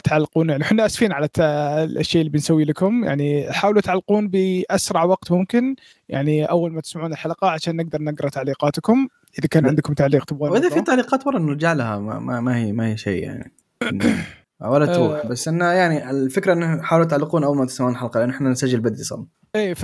تعلقون يعني إحنا آسفين على الشيء اللي بنسوي لكم يعني حاولوا تعلقون بأسرع وقت ممكن يعني أول ما تسمعون الحلقة عشان نقدر نقرأ تعليقاتكم. إذا كان عندكم تعليق تبغون وإذا في. تعليقات ورا نرجع لها ما, ما, ما هي ما هي شيء يعني. ولا آه. تروح بس إنه يعني الفكرة إنه حاولوا تعلقون أول ما تسوون الحلقة لأن إحنا نسجل بدري صار. إيه ف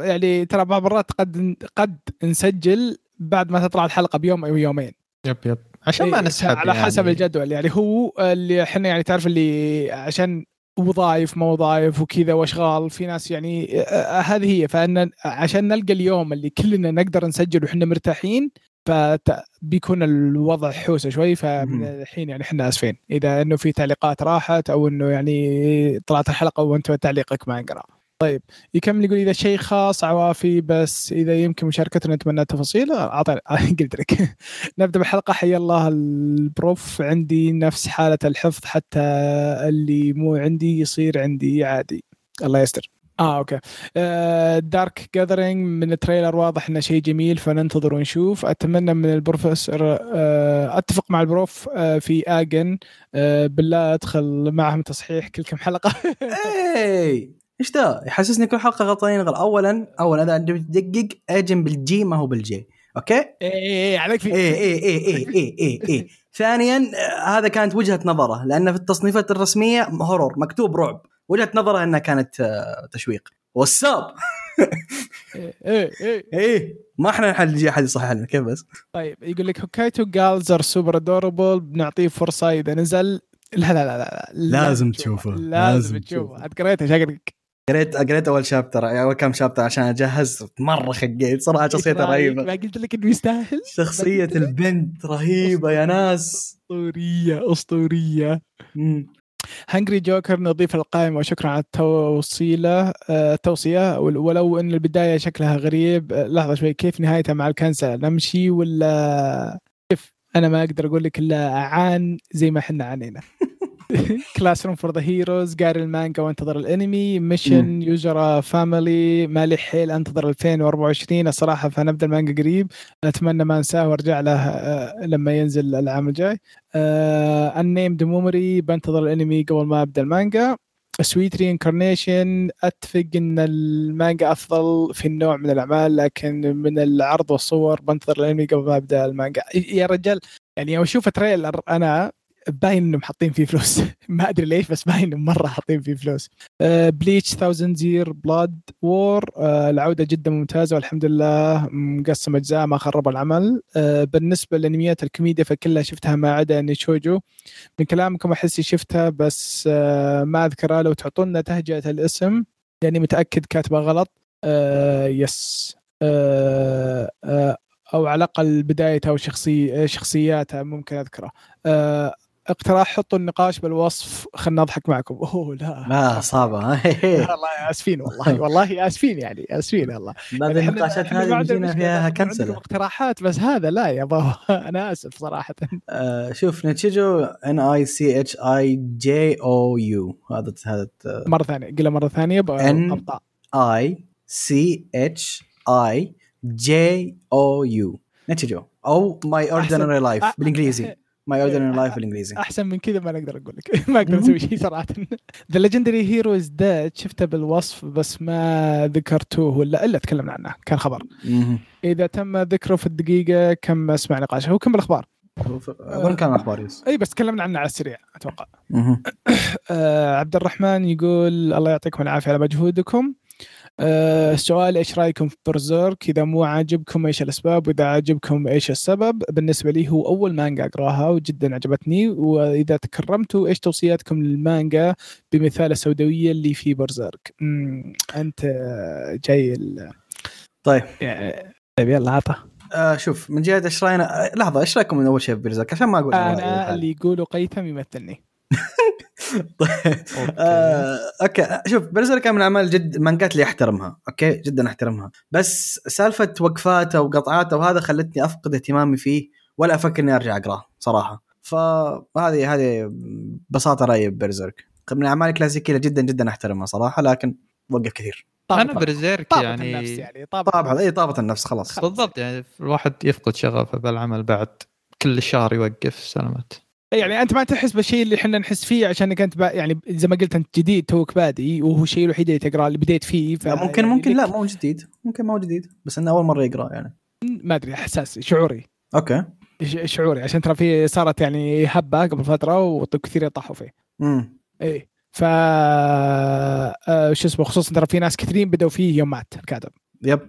يعني ترى بعض المرات قد قد نسجل بعد ما تطلع الحلقة بيوم أو يومين. يب يب. عشان ما إيه، نسحب على يعني. حسب الجدول. يعني هو اللي إحنا يعني تعرف اللي عشان وظائف ما وظائف وكذا وأشغال في ناس يعني آه، هذه هي. فإن عشان نلقى اليوم اللي كلنا نقدر نسجل وحنا مرتاحين فبيكون الوضع حوسة شوي فمن. الحين يعني إحنا آسفين. إذا إنه في تعليقات راحت أو إنه يعني طلعت الحلقة وأنت تعليقك ما انقرا. طيب يكمل يقول إذا شيء خاص عوافي بس إذا يمكن مشاركتنا نتمنى تفاصيل اعطينا قلت لك. نبدأ بالحلقة. حيا الله ال prof. عندي نفس حالة الحفظ حتى اللي مو عندي يصير عندي عادي. الله يستر. آه okay. آه Dark Gathering من ال trailer واضح إنه شيء جميل فننتظر ونشوف. أتمنى من البروفيسور آه أتفق مع ال prof آه في آجن. آه بالله أدخل معهم تصحيح كل كم حلقة. اي إيش ذا يحسسني كل حلقة غلطانين غلط. اولا اولا اذا بتدقق أجن بالجي ما هو بالجي. أوكي إيه إيه عليك في إيه إيه إيه إيه إيه إيه, إيه. ثانيا آه، هذا كانت وجهه نظره لأن في التصنيفات الرسميه هورور مكتوب رعب وجهه نظره انها كانت آه، تشويق والساب إيه إيه, إيه. إيه ما إحنا نحل يجي احد يصحح لنا كيف بس طيب يقول لك Hokkaido Gals Are Super Adorable بنعطيه فرصه اذا نزل لا لا لا لا لازم تشوفه. لازم, لازم تشوفه تشوفه. عاد قريته شكلك قريت قريت أول chapter أول كم chapter عشان أجهز. مرة خقيت صراحة شخصيته رهيبة. ما قلت لك إنه يستاهل؟ شخصية البنت رهيبة يا ناس. أسطورية أسطورية. Hungry Joker نضيف القائمة وشكرا على التوصيلة آه، التوصية. ول- ولو إن البداية شكلها غريب آه، لحظة شوي كيف نهايتها مع الكنسلة؟ نمشي ولا؟ كيف أنا ما أقدر أقول لك إلا عان زي ما إحنا عانينا. Classroom for the Heroes قاري المانجا وانتظر الانمي Mission. Yozakura Family مالي حيل انتظر 2024 الصراحة فنبدأ المانجا قريب اتمنى ما انساه وارجع له آه، لما ينزل العام الجاي. Unnamed Memory بنتظر الانمي قبل ما أبدأ المانجا. Sweet Reincarnation أتفق إن المانجا أفضل في النوع من الأعمال لكن من العرض والصور بنتظر الانمي قبل ما أبدأ المانجا. يا رجال يعني أشوف trailer أنا باين إنهم حاطين فيه فلوس. ما أدري ليش بس باين إنهم مرة حاطين فيه فلوس. Bleach 1000 Year Blood War العودة جدا ممتازة والحمد لله. مقسم أجزاء ما خربوا العمل. آه، بالنسبة لأنميات الكوميديا فكلها شفتها ما عدا Nichijou. من كلامكم احسي شفتها بس آه، ما أذكرها. لو تعطونا تهجئة الاسم لاني متأكد كاتبة غلط. yes آه، أو على الأقل بدايتها وشخصي شخصياتها ممكن اذكرها آه، اقتراح حطوا النقاش بالوصف خلنا نضحك معكم. أوه لا. لا صعبة. والله آسفين والله والله. آسفين يعني آسفين والله. بعد يعني النقاشات ما هذه مشكلة، فيها كنسلة. اقتراحات بس هذا لا يا بابا أنا آسف صراحة. آه، شوف Nichijou N I C H I J O U هذا هذا مرة ثانية قلها مرة ثانية بقطع I C H I J O U Nichijou. أو My Ordinary Life بالإنجليزي. My Ordinary Life بالإنجليزي. أحسن من كذا ما نقدر أقول لك. ما أقدر أسوي شيء صراحة. The Legendary Hero Is Dead شفته بالوصف بس ما ذكرتوه ولا إلا تكلمنا عنه. كان خبر. إذا تم ذكره في الدقيقة كم أسمع نقاشه؟ هو كم الأخبار؟ اظن كان أخبار yes. إي بس تكلمنا عنه على السريع أتوقع. آه عبد الرحمن يقول الله يعطيكم العافية على مجهودكم. آه السؤال إيش رأيكم في برزيرك إذا مو عاجبكم إيش الأسباب وإذا عاجبكم إيش السبب بالنسبة لي هو أول مانجا أقراها وجدا عجبتني. وإذا تكرمتوا إيش توصياتكم للمانجا بمثال السوداوية اللي في برزيرك أنت جاي ال... طيب. يعني- طيب يلا عطى آه شوف من جهة إيش رأينا؟ آه، لحظة إيش رأيكم من أول شيء في بيرزاك عشان ما أقول أنا. اللي يقولوا قيثم يمثلني. طيب. آه، okay. شوف Berserk من الاعمال جد مانجات اللي أحترمها okay؟ جدا أحترمها. بس سالفة وقفاته وقطعاته وهذا خلتني أفقد اهتمامي فيه ولا أفكر إني أرجع أقرأه صراحة. فهذه هذه ببساطة رأيي ب Berserk. من الاعمال الكلاسيكيه اللي جدا جدا أحترمها صراحة لكن وقف كثير. أنا Berserk طابت يعني النفس يعني طابت إي طابت النفس خلاص. بالضبط يعني الواحد يفقد شغفه بالعمل بعد كل شهر يوقف سلامات. يعني أنت ما تحس بالشيء اللي إحنا نحس فيه عشانك انت يعني زي ما قلت أنت جديد توك بادي وهو الشيء الوحيد اللي تقرأه اللي بديت فيه ف لا، ممكن يعني ممكن لك- لا مو جديد. ممكن مو جديد بس إنه أول مرة يقرأ يعني. ما أدري حساس شعوري. okay. شعوري عشان ترى في صارت يعني هبة قبل فترة وكثير طاحوا فيه. امم إيه ف آه، شو اسمه خصوصا ترى في ناس كثيرين بدأوا فيه يوم مات الكاتب. yep.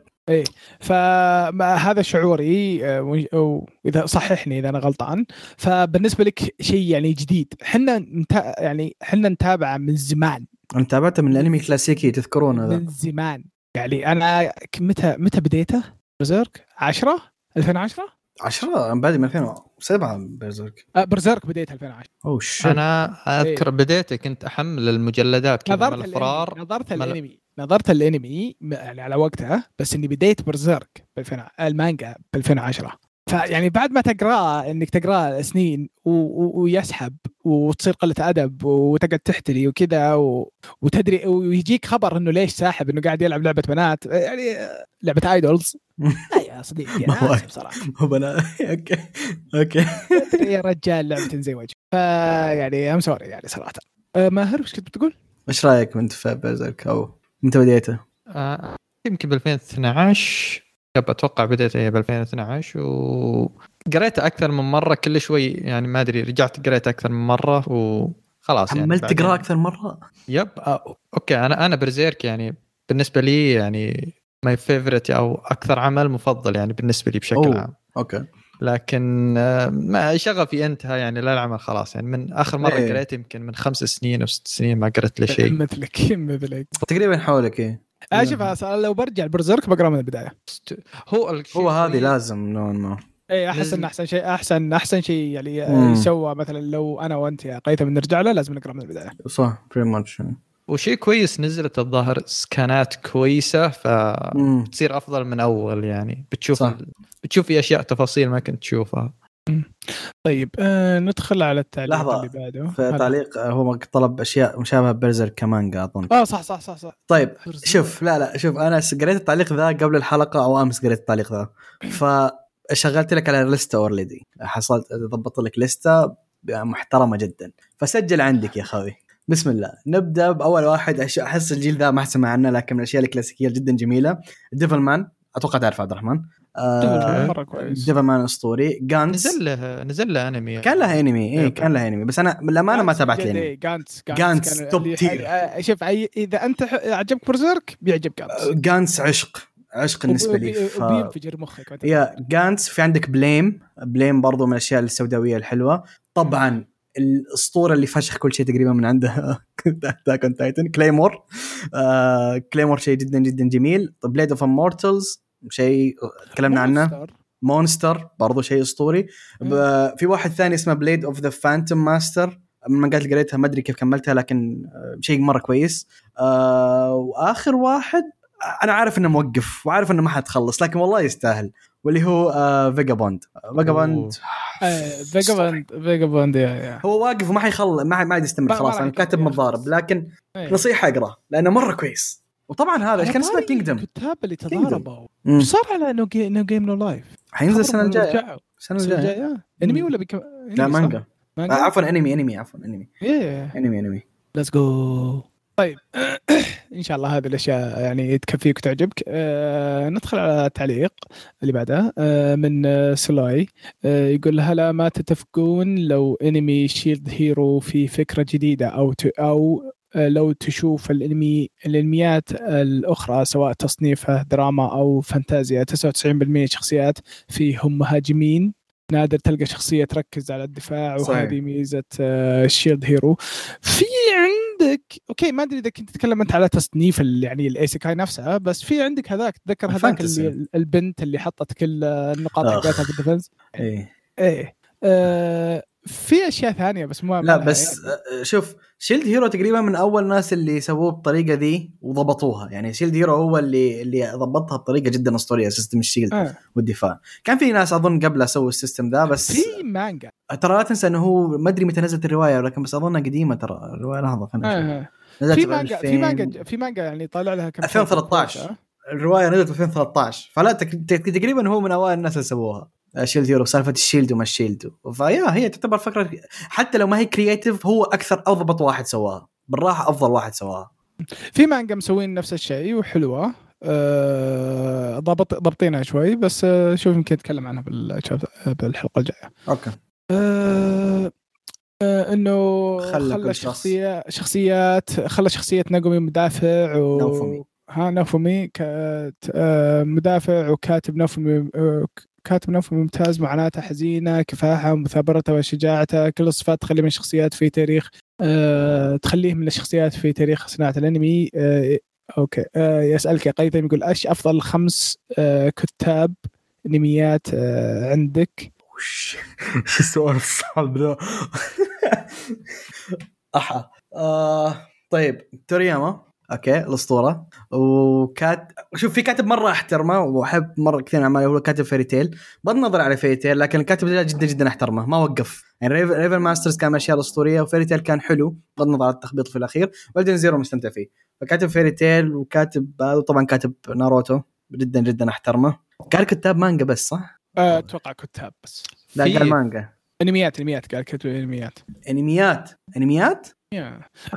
فهذا شعوري آه، و- واذا صححني إذا أنا غلطان. فبالنسبة لك شيء يعني جديد إحنا نتا... يعني إحنا نتابعه من زمان. أنا تابعته من الأنمي الكلاسيكي تذكرون هذا؟ من زمان. يعني أنا متى متى بديته؟ برزيرك؟ 10 2010 10 أنا بادئ من 2007 بيرزيرك آه برزيرك بديت 2010 أوه شيت. أنا اذكر بديت كنت أحمل المجلدات كذا نظرت الفرار الأنمي نظرت مل- الأنمي. انتظرت الانمي يعني على وقتها بس إني بديت Berserk ب 2000 المانجا ب 2010 فيعني بعد ما تقراه إنك تقراه سنين و... و... ويسحب وتصير قلة أدب وتقعد تحتري وكذا و... وتدري ويجيك خبر إنه ليش ساحب إنه قاعد يلعب لعبة بنات يعني لعبة idols لا يا صديقي ما أنا اسف صراحة هو بنا okay. okay. يا رجال لعبة زي وجه فيعني I'm sorry يعني صراحة. آه، ماهر وش كنت بتقول؟ إيش رأيك انت في Berserk أو متى بديته؟ آه، يمكن ب 2012 yep أتوقع بديت ب 2012 وقريته أكثر من مرة كل شوي يعني ما أدري رجعت قريت أكثر من مرة وخلاص يعني عملت بعدين- تقرا أكثر مرة؟ yep آه، okay أنا أنا Berserk يعني بالنسبة لي يعني my favorite أو أكثر عمل مفضل يعني بالنسبة لي بشكل أوه. عام okay لكن آه، ما شغفي انتهى يعني لا العمل خلاص. يعني من آخر مرة إيه. قريت يمكن من خمس سنين أو ست سنين ما قريت له شيء. مثلك مثلك. تقريبا حولك إيه. آه، شوف أصلاً لو برجع البرزيرك بقرأ من البداية. هو هو هذه لازم نوعا ما. اي أحس إن أحسن شيء أحسن أحسن شيء يعني. يسوى مثلا لو أنا وأنت يا قيثم نرجع له لازم نقرأ من البداية. صح بري ماتش وشيء كويس نزلت الظاهر سكانات كويسة فتصير أفضل من أول يعني. بتشوف صح. بتشوف في أشياء تفاصيل ما كنت تشوفها. طيب آه ندخل على التعليق لحظة. اللي بعده. في. تعليق آه، هو طلب أشياء مشابهة ب Berserk كمانجا اظن آه صح صح صح صح. طيب Berserk. شوف لا لا شوف أنا قريت التعليق ذا قبل الحلقة أو أمس قريت التعليق ذا. فشغلت لك على لستة already حصلت ضبطت لك لستة محترمة جدا. فسجل عندك يا خوي بسم الله. نبدأ بأول واحد. أش- أحس الجيل ذا ما سمع عنه لكن من الأشياء الكلاسيكية جدا جميلة. Devilman أتوقع تعرف عبد الرحمن. آه مرة كويس. Devilman اسطوري Gantz نزل له نزل له انمي كان له انمي اي إيه. كان له انمي بس أنا للأمانة ما تابعت الأنمي. Gantz Gantz كان top tier. شوف إذا أنت عجبك Berserk بيعجب Gantz Gantz عشق. عشق بالنسبة لي. ف... وبينفجر مخك. يا Gantz في عندك Blame Blame برضو من الأشياء السوداوية الحلوة. طبعا الأسطورة اللي فشخ كل شيء تقريبا من عنده. Attack on Titan Claymore آه Claymore شيء جدا جدا جميل. Blade of Immortals شيء تكلمنا عنه. Monster. برضو شيء أسطوري. في واحد ثاني اسمه Blade of the Phantom Master من اللي قريتها ما أدري كيف كملتها لكن آه، شيء مرة كويس. آه وآخر واحد آه، أنا عارف إنه موقف وعارف إنه ما حتخلص لكن والله يستاهل واللي هو آه Vagabond Vaga آه، Vagabond Vagabond يا يا. هو واقف وما حيخلص ما ما يستمر خلاص أنا كاتب متضارب. لكن إيه. نصيحة أقرأ لأنه مرة كويس. وطبعا هذا إيش كان اسمه؟ Kingdom الكتاب اللي تضاربوا. إيش صار على انه Game No Life حينزل السنة الجاية. السنة الجاية. انمي ولا. لا مانجا. آه، مانجا؟ عفوا انمي انمي عفوا انمي انمي انمي let's go طيب. إن شاء الله هذه الأشياء يعني تكفيك وتعجبك. آه ندخل على التعليق اللي بعده آه من سلاي. آه يقول هلا ما تتفقون لو انمي Shield Hero في فكرة جديدة أو ت أو آه، لو تشوف الانمي الإنميات الأخرى سواء تصنيفها دراما أو فانتازيا 99% شخصيات فيهم مهاجمين؟ نادر تلقى شخصية تركز على الدفاع. وهذه ميزة آه، ال Shield Hero في عندك okay ما أدري إذا كنت تتكلم أنت على تصنيف يعني ال isekai نفسها بس في عندك هذاك تذكر هذاك ال fantasy. اللي البنت اللي حطت كل النقاط. حقتها في ال defense إيه إيه آه في أشياء ثانية بس ما لا بس يعني. شوف Shield Hero تقريبا من أول الناس اللي سووه بالطريقة ذي وضبطوها يعني Shield Hero هو اللي اللي ضبطها بطريقة جدا أسطورية system ال shield آه. والدفاع كان في ناس أظن قبله سووا ال system ذا بس في مانجا ترى لا تنسى إنه هو ما أدري متى نزلت الرواية ولكن بس أظنها قديمة ترى الرواية لحظة خلينا نشوف آه. نزلت في مانجا 2000 في مانجا في مانجا يعني طالع لها كم 2013. سنة. الرواية نزلت في 2013 فلا تقريبا هو من أوائل الناس اللي سووها Shield Hero سالفة ال shield وما ال shield. فيا هي تعتبر فكرة حتى لو ما هي creative هو أكثر أضبط واحد سواها. بالراحة أفضل واحد سواها. في مانجا مسوين نفس الشيء وحلوة. آه، ضبط ضابطينها شوي بس آه، شوف يمكن نتكلم عنها بالحلقة الجاية. okay. آه، آه، إنه خلى خلى, كل شخص. شخصية شخصيات خلى شخصية ناوفومي مدافع و ناوفومي. ها ناوفومي كانت آه، مدافع وكاتب ناوفومي كاتب ناوفومي ممتاز معاناته حزينة كفاحه مثابرته وشجاعته. كل الصفات تخليه من الشخصيات في تاريخ آه، تخليه من الشخصيات في تاريخ صناعة الأنمي. آه، okay. آه، يسألك يا قيثم يقول إيش أفضل خمس آه، كتاب أنميات آه، عندك؟ وش؟ السؤال الصعب ذا؟ أحا. آه طيب تورياما. okay الأسطورة. وكات شوف في كاتب مرة أحترمه وأحب مرة كثير أعماله هو كاتب Fairy Tail بغض النظر على Fairy Tail لكن الكاتب ده جدا جدا أحترمه ما وقف. يعني Rave- Rave Master كان من الاشياء الأسطورية و Fairy Tail كان حلو بغض النظر عن التخبيط في الأخير. و Edens Zero مستمتع فيه. فكاتب Fairy Tail وكاتب طبعا كاتب ناروتو جدا جدا أحترمه. قال كتاب مانجا بس صح؟ آه، أتوقع كتاب بس. لا قال مانجا. أنميات أنميات قال كتب أنميات. أنميات؟ أنميات؟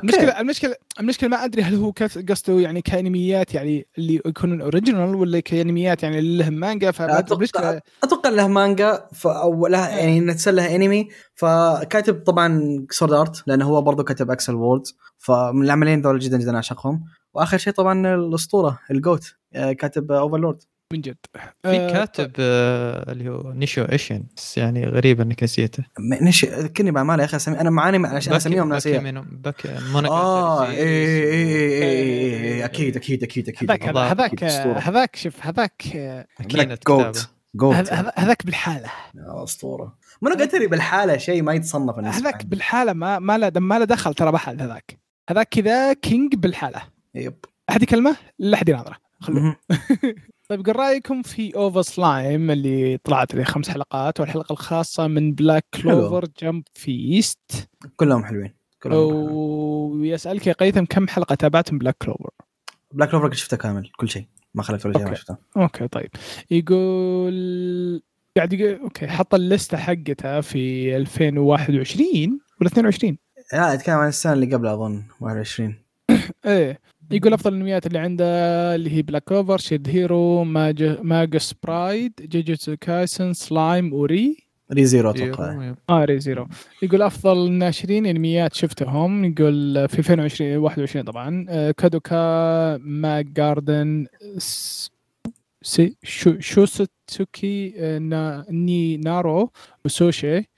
المشكلة المشكلة المشكلة ما أدري هل هو قصده يعني كأنميات يعني اللي يكونون original ولا كأنميات يعني اللي لهم مانجا فما أدري. المشكلة أتوقع له مانجا. أو لها يعني نتسلى لها انمي فكاتب طبعا Sword Art لأنه هو برضه كتب Accel World فمن العملين ذول جدا جدا أعشقهم وآخر شيء طبعا الأسطورة الجوت آه، كاتب اوفرلورد من جد. في آه، كاتب آه، اللي هو نيشو ايشن بس يعني غريب إنك نسيته. نش ذكرني باعمال يا أخي أسمي... أنا معاني عشان أسميهم ناسيه بك آه اي اي اي اي أكيد أكيد أكيد أكيد. هذاك هذاك شوف هذاك آه، أكيد جوت جوت هذا- هذا- هذاك بالحالة. يا أسطورة. منو قتري بالحالة شيء ما يتصنف هذاك. بالحالة ما ما له ما له دخل ترى بحال هذاك. هذاك كذا king بالحالة. yep. أحد يكلمه؟ لا أحد يناظره. خلوه. طيب قل رأيكم في OVA Slime اللي طلعت لي خمس حلقات والحلقة الخاصة من Black Clover Jump Festa كلهم حلوين. كلهم حلوين. ويسألك يا قيثم كم حلقة تابعت من Black Clover Black Clover شفته كامل كل شيء. ما خليت ولا شيء ما. شفته. okay طيب. يقول قاعد يقول okay حط اللسته حقتها في 2021 ولا 22 لا اتكلم عن السنة اللي قبلها أظن 21 إيه. يقول أفضل الانميات اللي عنده اللي هي بلاك كلوفر شيد هيرو ماج ماجس برايد جوجوتسو كايسن سلايم اوري ري زيرو أتوقع. آه ري زيرو يقول أفضل ناشرين انميات شفتهم. يقول في 2020 21 طبعا. كادوكا ماك جاردن سي شو شوستوكي نا ني نارو وسوشي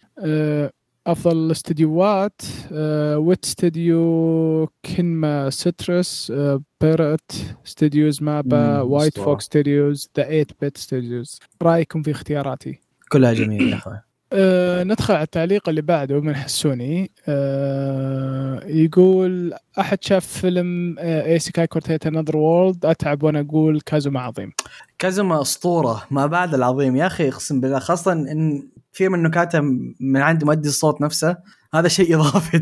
أفضل الاستديوهات آه، ويت ستوديو كينما سترس آه، بيرت ستوديوز مابا وايت. فوكس ستوديوز ذا 8 بت ستوديوز. رأيكم في اختياراتي؟ كلها جميلة يا أخوي. أه ندخل على التعليق اللي بعده من حسوني. أه يقول أحد شاف فيلم ايسيكاي كورتيت انذر وورلد أتعب وأنا أقول كازوما عظيم. كازوما أسطورة ما بعد العظيم. يا أخي أقسم بالله خاصة إن كثير من نكاته من عند مؤدي الصوت نفسه هذا شيء إضافي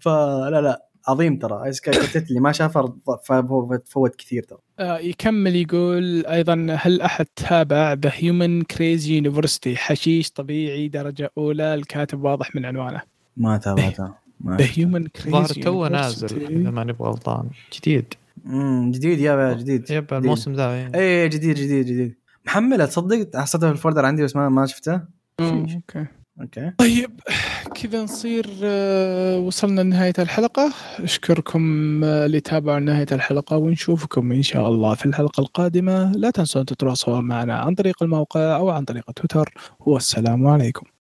فلا لا. عظيم ترى. Isekai Quartet اللي ما شافه فهو فوت كثير ترى. أه يكمل يقول أيضا هل أحد تابع The Human Crazy University حشيش طبيعي درجة أولى الكاتب واضح من عنوانه. ما تابعته ما ذا. Human Crazy تو نازل إذا ماني بغلطان. جديد. امم جديد يا جديد. Yep الموسم ذا إيه. اي جديد جديد جديد. محمله تصدق حصلته في ال folder عندي بس ما ما شفته؟ Okay. Okay. طيب كذا نصير آه، وصلنا لنهاية الحلقة. أشكركم آه، اللي تابعوا نهاية الحلقة ونشوفكم إن شاء الله في الحلقة القادمة. لا تنسوا أن تتواصلوا معنا عن طريق الموقع أو عن طريق تويتر. والسلام عليكم.